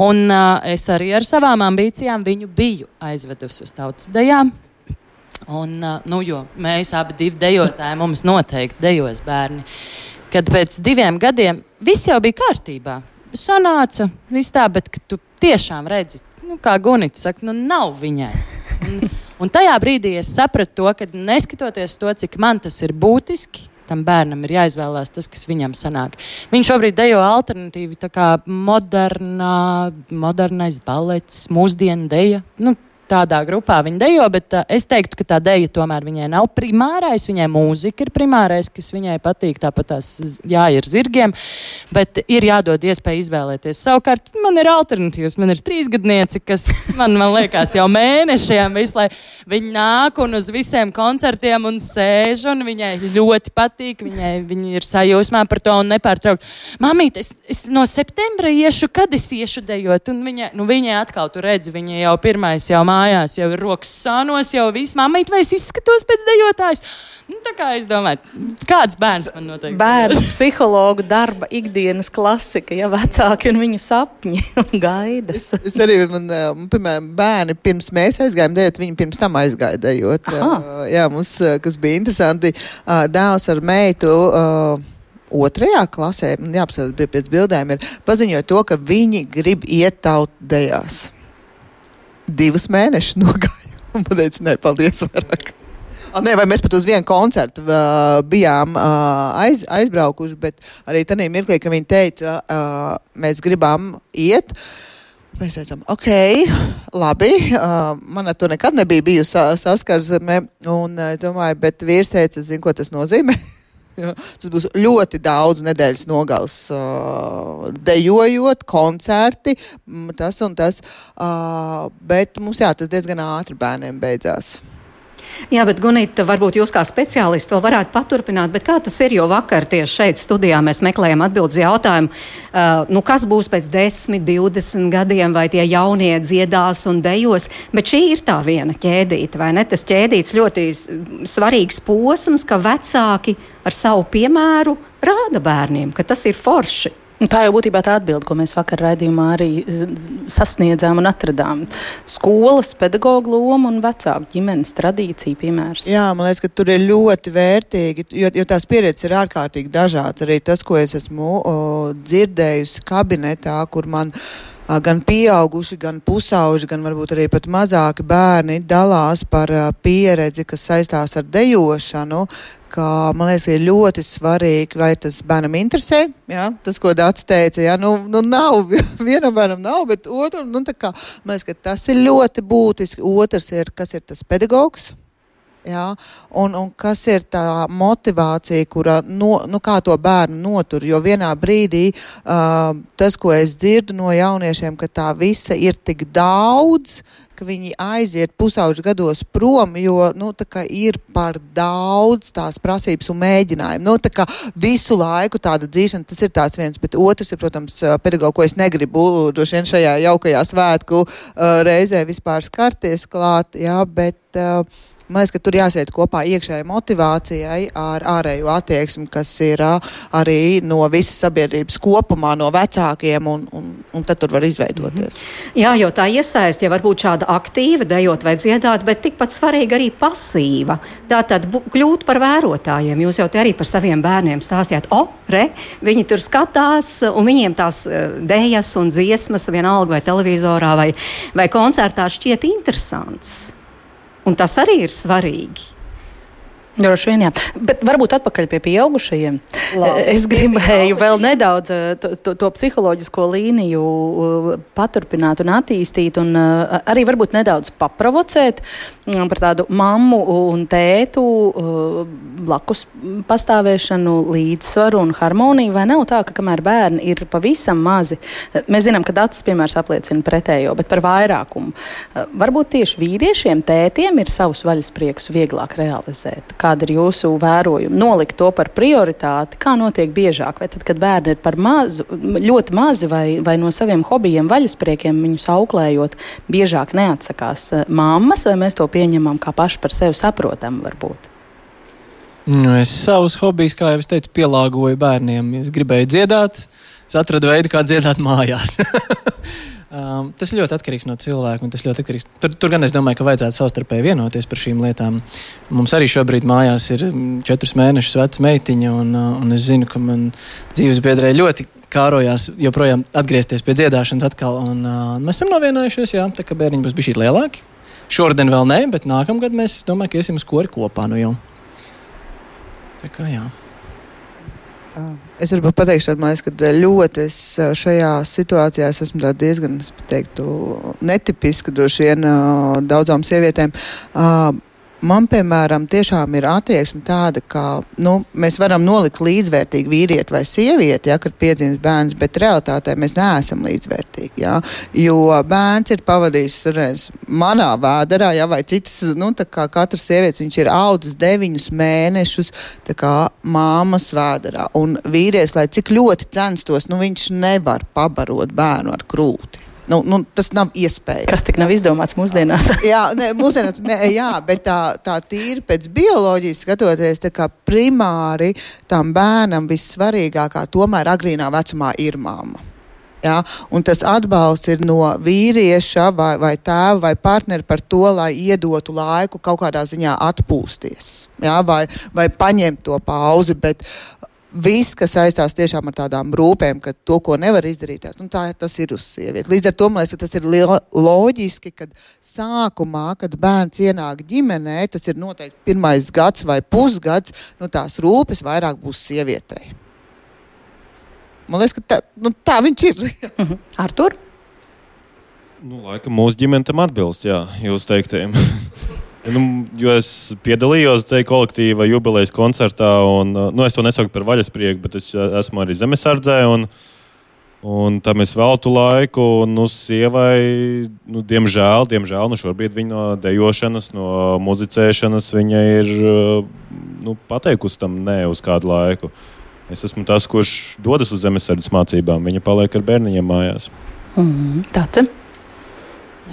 Un uh, es arī ar savām ambīcijām viņu biju aizvedusi uz tautas dejām. Un, uh, nu, jo mēs abi divi dejotāji, mums noteikti dejos bērni. Uh, kad pēc diviem gadiem viss jau bija kārtībā. Sanāca viss tā, bet tu tiešām redzi, nu, kā Gunits saka, nu nav viņai. Un, un tajā brīdī es sapratu to, ka neskatoties to, cik man tas ir būtiski, tam bērnam ir jāizvēlās tas, kas viņam sanāk. Viņš šobrīd dejo alternatīvi, tā kā modernā, modernais balets, mūsdienu deja. Nu, tādā grupā viņa dejo, bet uh, es teiktu, ka tā deja tomēr viņai nav primārais. Viņai mūzika ir primārais, kas viņai patīk. Tāpat tās jāir zirgiem, bet ir jādod iespēja izvēlēties. Savukārt man ir alternatīvas. Man ir trīsgadnieci, kas man, man liekas jau mēnešiem visu, lai viņi nāk un uz visiem koncertiem un sēž, un viņai ļoti patīk. Viņai, viņa ir sajūsmā par to un nepārtraukt. Mamīt, es, es no septembra iešu, kad es iešu dejot, un viņa, nu, viņa atkal tur redz, viņa jau pirmais jau mākslinieks mājās jau ir rokas sānos, jau viss mamīt, vai es izskatos pēc dejotājs. Nu, tā kā es domāju, kāds bērns man noteikti. Bērnu psihologu darba ikdienas klasika, ja vecāki un viņu sapņi un gaidas. Es, es arī, man, piemēram, bērni pirms mēs aizgājām dejot, viņi pirms tam aizgāja dejot. Aha. Jā, mums, kas bija interesanti, dēls ar meitu. Uh, otrajā klasē, jāapsaka, bija pēc bildēm, ir paziņoja to, ka viņi grib iet tautdejās divus mēnešus nogāju un pateicu, nē, paldies vairāk. Nē, vai mēs pat uz vienu koncertu uh, bijām uh, aiz, aizbraukuši, bet arī tajā mirklī, kad viņi teica, uh, mēs gribam iet. Mēs teicām, ok, labi. Uh, man ar to nekad nebija bijusi saskarsme. Un uh, domāju, bet vīrs teica, zinu, ko tas nozīmē. Jā, tas būs ļoti daudz nedēļas nogales, uh, dejojot, koncerti, tas un tas. Uh, bet mums jā, tas diezgan ātri bērniem beidzās. Jā, bet Gunita, varbūt jūs kā speciālisti to varētu paturpināt, bet kā tas ir, jo vakar tieši šeit studijā mēs meklējam atbildes jautājumu, uh, nu kas būs pēc 10, 20 gadiem, vai tie jaunie dziedās un dejos, bet šī ir tā viena ķēdīte, vai ne? Tas ķēdīts ļoti svarīgs posms, ka vecāki ar savu piemēru rāda bērniem, ka tas ir forši. Un tā jau būtībā tā atbilde, ko mēs vakar raidījumā arī sasniedzām un atradām. Skolas, pedagoģa loma un vecāku ģimenes tradīcija piemērs. Jā, man liekas, ka tur ir ļoti vērtīgi, jo, jo tās pieredzes ir ārkārtīgi dažādas. Arī tas, ko es esmu o, dzirdējusi kabinetā, kur man gan pieauguši, gan pusauģi, gan varbūt arī pat mazāki bērni dalās par pieredzi, kas saistās ar dejošanu, ka man liekas, ir ļoti svarīgi, vai tas bērnam interesē. Jā, tas, ko Dārts teica, jā, nu, nu nav, vienam bērnam nav, bet otram, nu, kā, man liekas, tas ir ļoti būtiski. Otrs ir, kas ir tas pedagogs. Jā, un, un kas ir tā motivācija, kura no, nu, to bērnu notur? Jo vienā brīdī uh, tas, ko es dzirdu no jauniešiem, ka tā visa ir tik daudz, ka viņi aiziet pusauģu gados prom, jo nu, ir par daudz tās prasības un mēģinājumu. Nu, visu laiku tāda dzīšana, tas ir tāds viens, bet otrs ir, protams, pedagogs, ko es negribu droši vien šajā jaukajā svētku uh, reizē vispār skarties klāt. Jā, bet, uh, Man liekas, ka tur jāsiet kopā iekšējai motivācijai ar ārējo attieksmi, kas ir arī no visas sabiedrības kopumā, no vecākiem un, un un tad tur var izveidoties. -hmm. Jā, jo tā iesaist, ja varbūt šāda aktīva, dejot vai dziedāt, bet tikpat svarīga arī pasīva. Tā tad kļūt par vērotājiem. Jūs jau te arī par saviem bērniem stāstījāt, o, re, viņi tur skatās, un viņiem tās dejas un dziesmas, vienalga vai televizorā vai, vai koncertā šķiet interesants. Un tas arī ir svarīgi. Droši vien, jā. Bet varbūt atpakaļ pie pieaugušajiem. Labi, es gribēju vēl nedaudz eh, to, to, to psiholoģisko līniju eh, paturpināt un attīstīt, un eh, arī varbūt nedaudz paprovocēt mm, par tādu mammu un tētu blakus pastāvēšanu, līdzsvaru un harmoniju. Vai nav tā, ka kamēr bērni ir pavisam mazi, mēs zinām, ka datus piemērs apliecina pretējo, bet par vairākumu. Varbūt tieši vīriešiem, tētiem ir savus vaļaspriekus vieglāk realizēt Kāda ir jūsu vērojuma? Nolikt to par prioritāti, kā notiek biežāk? Vai tad, kad bērni ir par mazu, ļoti mazi vai, vai no saviem hobijiem, vaļaspriekiem, viņus auklējot, biežāk neatsakās eh, mammas, vai mēs to pieņemam kā paši par sevi saprotamu varbūt? Nu, es savus hobijus, kā jau es teicu, pielāgoju bērniem. Es gribēju dziedāt, es atradu veidu, kā dziedāt mājās. Um, tas ļoti atkarīgs no cilvēka. Atkarīgs. Tur, tur gan es domāju, ka vajadzētu savstarpēji vienoties par šīm lietām. Mums arī šobrīd mājās ir mm, četrus mēnešus veca meitiņa, un, uh, un es zinu, ka man dzīves biedrē ļoti kārojās joprojām atgriezties pie dziedāšanas atkal. Un, uh, mēs esam novienojušies, jā, tā kā bērniņi būs bijuši lielāki. Šodien vēl nē, bet nākamgad mēs domājam, ka iesim uz kori kopā. Nu jau. Tā kā jā. Es varu pateikt, ka ļoti es šajā situācijā es esmu diezgan teiktu, netipiska droši vien daudzām sievietēm. Man, piemēram, tiešām ir attieksme tāda, ka nu, mēs varam nolikt līdzvērtīgi vīrieti vai sievieti, ja, kad piedzimst bērns, bet realitātē mēs neesam līdzvērtīgi. Ja, jo bērns ir pavadījis reiz, manā vēderā, ja, vai citas, nu, kā katras sievietes, viņš ir audzis deviņus mēnešus māmas vēderā. Un vīrietis, lai cik ļoti censtos, nu, viņš nevar pabarot bērnu ar krūti. Nu, nu, tas nav iespējams. Kas tik nav izdomāts mūsdienās? jā, ne, mūsdienās, ne, jā, bet tā, tā tīri pēc bioloģijas skatoties, tā kā primāri tam bērnam vissvarīgākā tomēr agrīnā vecumā ir mamma. Ja? Un tas atbalsts ir no vīrieša vai, vai tēva vai partnera par to, lai iedotu laiku kaut kādā ziņā atpūsties ja? vai, vai paņemt to pauzi. Bet, viss, kas saistās tiešām ar tādām rūpēm, ka to, ko nevar izdarīt, nu, tā, tas ir uz sievieti. Līdz ar to man liekas, tas ir loģiski, ka sākumā, kad bērns ienāk ģimenē, tas ir noteikti pirmais gads vai pusgads, nu, tās rūpes vairāk būs sievietei. Man liekas, ka tā, nu, tā viņš ir. Mhm. Artur? Nu, laikam mūsu ģimene tam atbilst, jā, jūs teiktajiem. Nu, jo es piedalījos tajā kolektīva jubilejas koncertā, un nu, es to nesaucu par vaļasprieku, bet es esmu arī zemesardzē. Un, un tam es veltu laiku, un nu, sievai, nu, diemžēl, diemžēl nu, šobrīd viņa no dejošanas, no muzicēšanas, viņa ir nu, pateikusi tam nē uz kādu laiku. Es esmu tas, kurš dodas uz zemesardzes mācībām. Viņa paliek ar bērniņiem mājās. Mm, Tāds.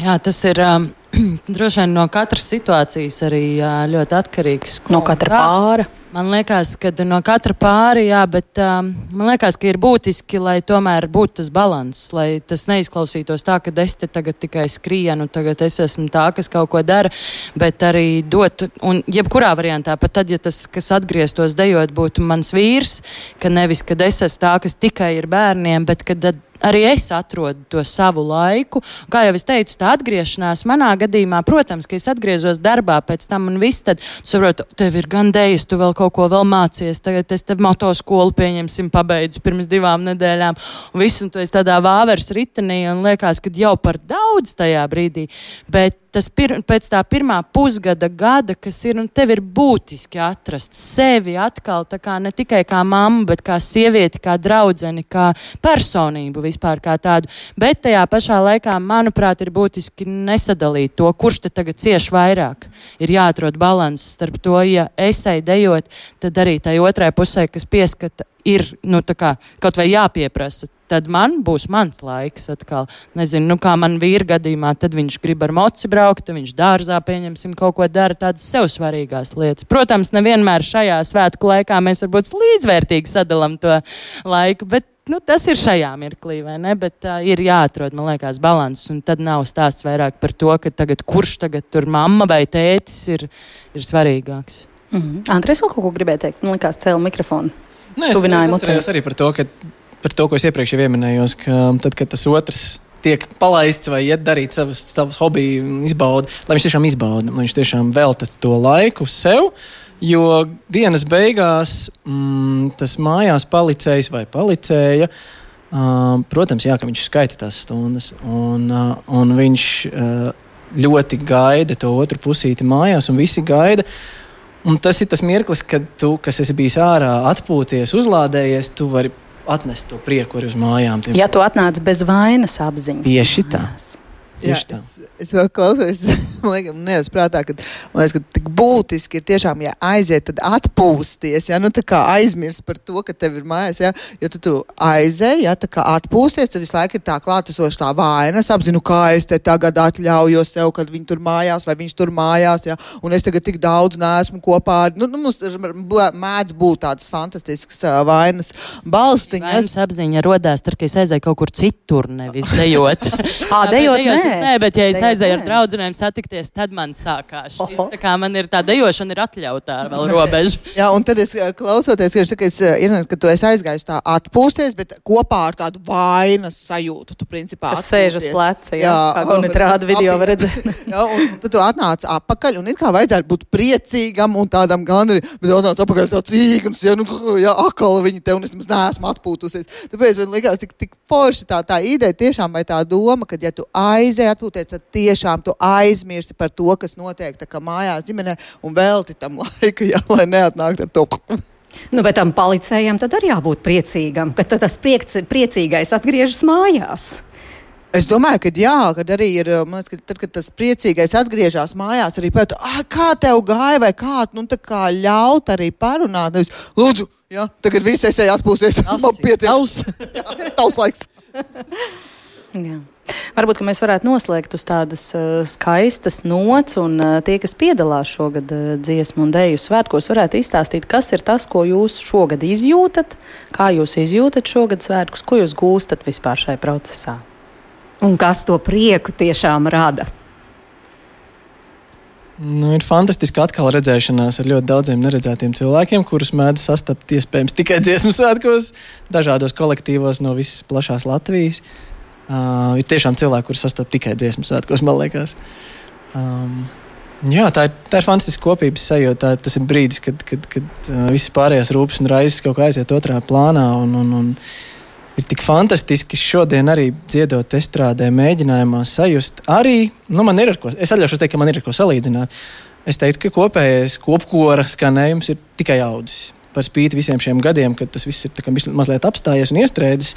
Jā, tas ir. Um droši vien no katras situācijas arī ļoti atkarīgs. No katra kā. pāra. Man liekas, ka no katra pāri, jā, bet um, man liekas, ka ir būtiski, lai tomēr būtu tas līdzsvars, lai tas neizklausītos tā, ka es te tagad tikai skrienu, tagad es esmu tā, kas kaut ko dara, bet arī dot, un jebkurā variantā, pat tad, ja tas, kas atgrieztos dejot, būtu mans vīrs, ka nevis, kad es esmu tā, kas tikai ir bērniem, bet kad arī es atrodu to savu laiku. Kā jau es teicu, tā atgriešanās manā gadījumā, protams, ka es atgriezos darbā pēc tam un viss tad, saprotu, tev ir gan dēļas, tu vēl kaut ko vēl mācies, tagad es tev motoskolu pieņemsim, pabeidzu pirms divām nedēļām, un viss, un tu esi tādā vāveres ritenī, un liekas, ka jau par daudz tajā brīdī, bet tas pir, pēc tā pirmā pusgada gada, kas ir, un tev ir būtiski atrast sevi atkal, tā kā ne tikai kā mammu, bet kā sievieti, kā draudzeni, kā personību vispār kā tādu. Bet tajā pašā laikā, manuprāt, ir būtiski nesadalīt to, kurš te tagad cieš vairāk. Ir jāatrod balans starp to, ja esai dejot, tad arī tai otrai pusē, kas pieskata, ir nu, kā, kaut vai jāpieprasa tad man būs mans laiks atkal. Nezinu, nu, kā man vīra gadījumā, tad viņš grib ar moci braukt, tad viņš dārzā pieņemsim kaut ko dara, tādas sev svarīgās lietas. Protams, nevienmēr šajā svētku laikā mēs varbūt līdzvērtīgi sadalām to laiku, bet nu, tas ir šajā mirklī, vai ne? Bet uh, ir jāatrod, man liekas, līdzsvars. Un tad nav stāsts vairāk par to, ka tagad, kurš tagad tur mamma vai tētis ir, ir svarīgāks. Mm -hmm. Andrēs, vēl kaut ko gribēja teikt? Man liekas, cēlā mikrofonu. Nē, es, es atceros arī par to, ka, par to, ko es iepriekš pieminēju, ka tad, kad tas otrs tiek palaists vai iet darīt savas, savas hobiju izbaudi, lai viņš tiešām izbauda, lai viņš tiešām velta to laiku sev. Jo dienas beigās mm, tas mājās palicējs vai palicēja. Uh, protams, jā, ka viņš skaita tās stundas, un, uh, un viņš uh, ļoti gaida to otru pusīti mājās, un visi gaida. Un tas ir tas mirklis, kad tu, kas esi bijis ārā, atpūties, uzlādējies, tu vari atnest to prieku arī uz mājām. Ja tu atnāc bez vainas apziņas. Tieši tā. Mājās. Tieši Jā, es, es vēl klausos, man liekas, nevis prātā, ka, man liekas, ka tik būtiski ir tiešām, ja aiziet, tad atpūsties, ja, nu tā kā aizmirst par to, ka tev ir mājās, ja, jo tu, tu aizēji, ja, tā kā atpūsties, tad visu laiku ir tā klātesoša tā vaina, es apzinu, kā es te tagad atļaujos sev, kad viņi tur mājās, vai viņš tur mājās, ja, un es tagad tik daudz neesmu kopā ar, nu, nu mums mēdz būt tādas fantastiskas uh, vainas balstiņas. Vainas apziņa rodās, tad, kad es aizēju kaut kur citur, nevis dejot. Ā, dejot, dejot nē, bet ja es aizēju ar draugiem satikties, tad man sākās šis. Tā kā man ir tā dejošana, ir atļautā vēl robeža. Jā, un tad es eh, klausoties, ka, saka, es, eh, ka tu esi aizgājis tā atpūsties, bet kopā ar tādu vainas sajūtu. Tu principā sēž uz pleca, jā, jā kā un rāda video var redzēt. jā, un, tad tu atnāc atpakaļ, un it kā vajadzētu būt priecīgam un tādam gan arī, bet atnāc atpakaļ tāds īgums, ja, nu, jā, akal viņi te, un es nemaz neesmu atpūtusies. Tāpēc man likās tik, tik forši tā, tā ideja tiešām vai tā doma, ka ja tu aizies, reizē atpūties, tad tiešām tu aizmirsti par to, kas notiek mājās, ģimenē, un velti tam laiku, jā, lai neatnāktu ar to. Nu, bet tam palicējam tad arī jābūt priecīgam, ka tas priec, priecīgais atgriežas mājās. Es domāju, ka jā, kad arī ir, liekas, ka tad, kad tas priecīgais atgriežas mājās, arī pēc tam, kā tev gāja, vai kā, nu, tā kā ļaut arī parunāt. Nevis, lūdzu, jā, tagad viss esi atpūsties. Man pieciet. Tavs laiks. jā. Varbūt mēs varētu noslēgt uz tādas uh, skaistas nots, un uh, tie, kas piedalās šogad uh, dziesmu un dēļu svētkos, varētu izstāstīt, kas ir tas, ko jūs šogad izjūtat, kā jūs izjūtat šogad svētkus, ko jūs gūstat vispār šajā procesā. Un kas to prieku tiešām rada? Nu, ir fantastiski atkal redzēšanās ar ļoti daudziem neredzētiem cilvēkiem, kurus mēdz sastapt iespējams tikai dziesmu svētkos, dažādos kolektīvos no visas plašās Latvijas. Uh, Uh, ir tiešām cilvēki, kurus sastopas tikai dziesmu svētkos, man liekas. Um, jā, tā ir, tā ir fantastiska kopības sajūta. Tas ir brīdis, kad, kad, kad uh, visas pārējās rūpes un raizes kaut kā aiziet otrā plānā. Un, un, un ir tik fantastiski šodien arī dziedot estrādē, mēģinājumā sajust. Arī nu, man ir ar ko, es atļaušos teikt, ka man ir ar ko salīdzināt. Es teiktu, ka kopējais kopkora skanējums ir tikai audzis. Par spīti visiem šiem gadiem, kad tas viss ir mazliet apstājies un iestrēdzis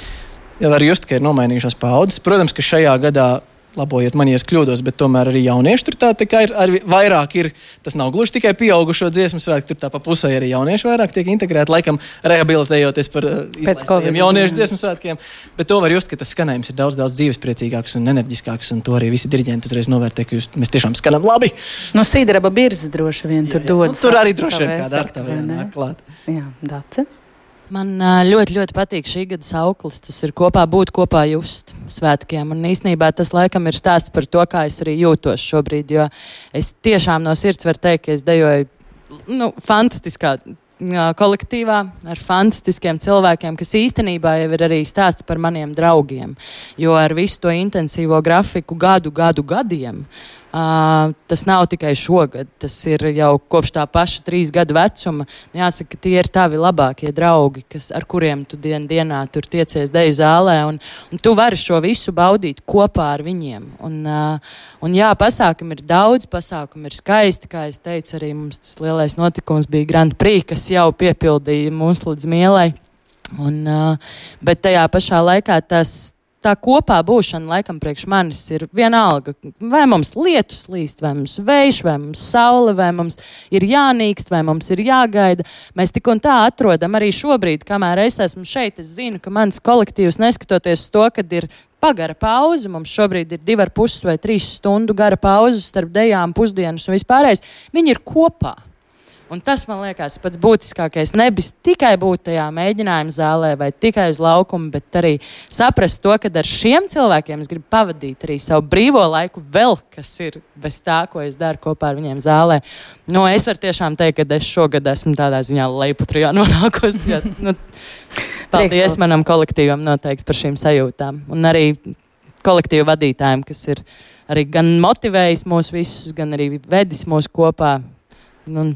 jau var just, ka ir nomainījušās paudzes. Protams, ka šajā gadā labojiet man, ja es kļūdos, bet tomēr arī jaunieši tur tā, tā ir vairāk. Ir, tas nav gluži tikai pieaugušo dziesmu svētku, tur tā pa pusē arī jaunieši vairāk tiek integrēti, laikam rehabilitējoties par uh, jauniešu dziesmu svētkiem. Bet to var just, ka tas skanējums ir daudz, daudz dzīvespriecīgāks un enerģiskāks, un to arī visi diriģenti uzreiz novērtē, ka jūs, mēs tiešām skanam labi. No Sīdraba birzas droši vien tur dod. Nu, tur arī droši vien kāda ar tā vienā klāt. Jā, Dace. Man ļoti, ļoti patīk šī gada sauklis. Tas ir kopā būt, kopā just svētkiem. Un īsnībā tas laikam ir stāsts par to, kā es arī jūtos šobrīd. Jo es tiešām no sirds varu teikt, ka es dejoju nu, fantastiskā kolektīvā ar fantastiskiem cilvēkiem, kas īstenībā jau ir arī stāsts par maniem draugiem. Jo ar visu to intensīvo grafiku gadu, gadu gadiem Uh, tas nav tikai šogad, tas ir jau kopš tā paša trīs gadu vecuma. Nu, jāsaka, tie ir tavi labākie draugi, kas, ar kuriem tu dien, dienā tur tiecies deju zālē, un, un tu vari šo visu baudīt kopā ar viņiem. Un, uh, un jā, pasākumi ir daudz, pasākumi ir skaisti, kā es teicu, arī mums tas lielais notikums bija Grand Prix, kas jau piepildīja mūs līdz mielai. Un, uh, bet tajā pašā laikā tas, tā kopā būšana, laikam, priekš manis ir vienalga. Vai mums lietus līst, vai mums vējš, vai mums saule, vai mums ir jānīkst, vai mums ir jāgaida. Mēs tik un tā atrodam arī šobrīd, kamēr es esmu šeit. Es zinu, ka mans kolektīvs, neskatoties to, ka ir pagara pauze, mums šobrīd ir divi ar pus vai trīs stundu gara pauze starp dejām, pusdienas un vispārējais, viņi ir kopā. Un tas man liekas pats būtiskākais. Nevis tikai būt tajā mēģinājuma zālē vai tikai uz laukuma, bet arī saprast to, ka ar šiem cilvēkiem es gribu pavadīt arī savu brīvo laiku, vēl kas ir bez tā, ko es daru kopā ar viņiem zālē. Nu, es varu tiešām teikt, ka es šogad esmu tādā ziņā leiputrijā nonākusi. Nu, paldies manam kolektīvam noteikti par šīm sajūtām. Un arī kolektīvu vadītājiem, kas ir arī gan motivējis mūs visus, gan arī vedis mūs kopā. Nu,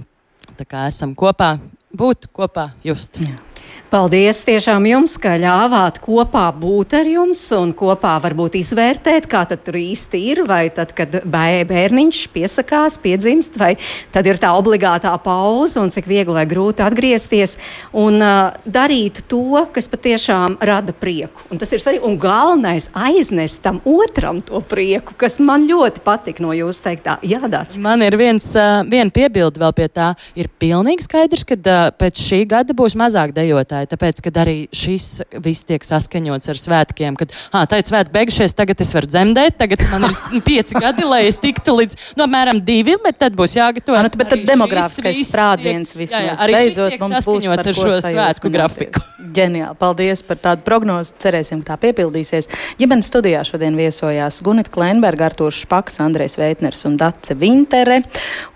Tā kā esam kopā, būt kopā, just. Jā. Paldies tiešām jums, ka ļāvāt kopā būt ar jums un kopā varbūt izvērtēt, kā tad tur īsti ir, vai tad, kad bērniņš piesakās, piedzimst, vai tad ir tā obligātā pauze un cik viegli vai grūti atgriezties un uh, darīt to, kas patiešām rada prieku. Un tas ir svarīgi. Un galvenais aiznest tam otram to prieku, kas man ļoti patika no jūsu teiktā. Jā, Dāts. Man ir viens, uh, viena piebilde vēl pie tā. Ir pilnīgi skaidrs, ka uh, pēc šī gada būs mazāk dejotāji priekšsēdētāji, tāpēc, ka arī šis viss tiek saskaņots ar svētkiem, kad, ah, tā ir svētki beigušies, tagad es varu dzemdēt, tagad man ir pieci gadi, lai es tiktu līdz, no nu, apmēram divi, bet tad būs jāgatavojas. Nu, bet tad demogrāfiskais sprādziens vismaz. Jā, jā, arī beidzot mums būs ar šo svētku grafiku. Ģeniāli, paldies par tādu prognozi, cerēsim, ka tā piepildīsies. Ģimenes studijā šodien viesojās Gunita Klenberga, Artūrs Špaks, Andrejs Veitners un Dace Vintere.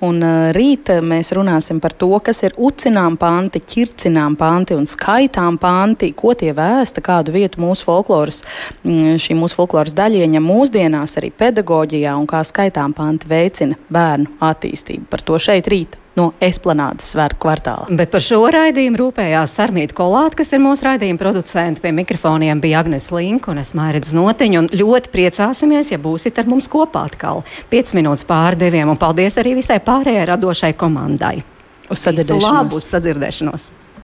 Un rīt mēs runāsim par to, kas ir ucinām panti, ķircinām panti un skaitām panti, ko tie vēsta, kādu vietu mūsu folkloras, mm, šī mūsu folkloras daļa ieņem mūsdienās arī pedagoģijā un kā skaitām panti veicina bērnu attīstību. Par to šeit rīt no Esplanādes svētku kvartāla. Bet par šo raidījumu rūpējās Sarmīta Kolāte, kas ir mūsu raidījuma producents. Pie mikrofoniem bija Agnes Link un es Mairidz Notiņu. Un ļoti priecāsimies, ja būsit ar mums kopā atkal 5 minūtes pār diviem. Un paldies arī visai pārējai radošai komandai. Uz sadzirdēšanos. Labu sadzirdēšanos!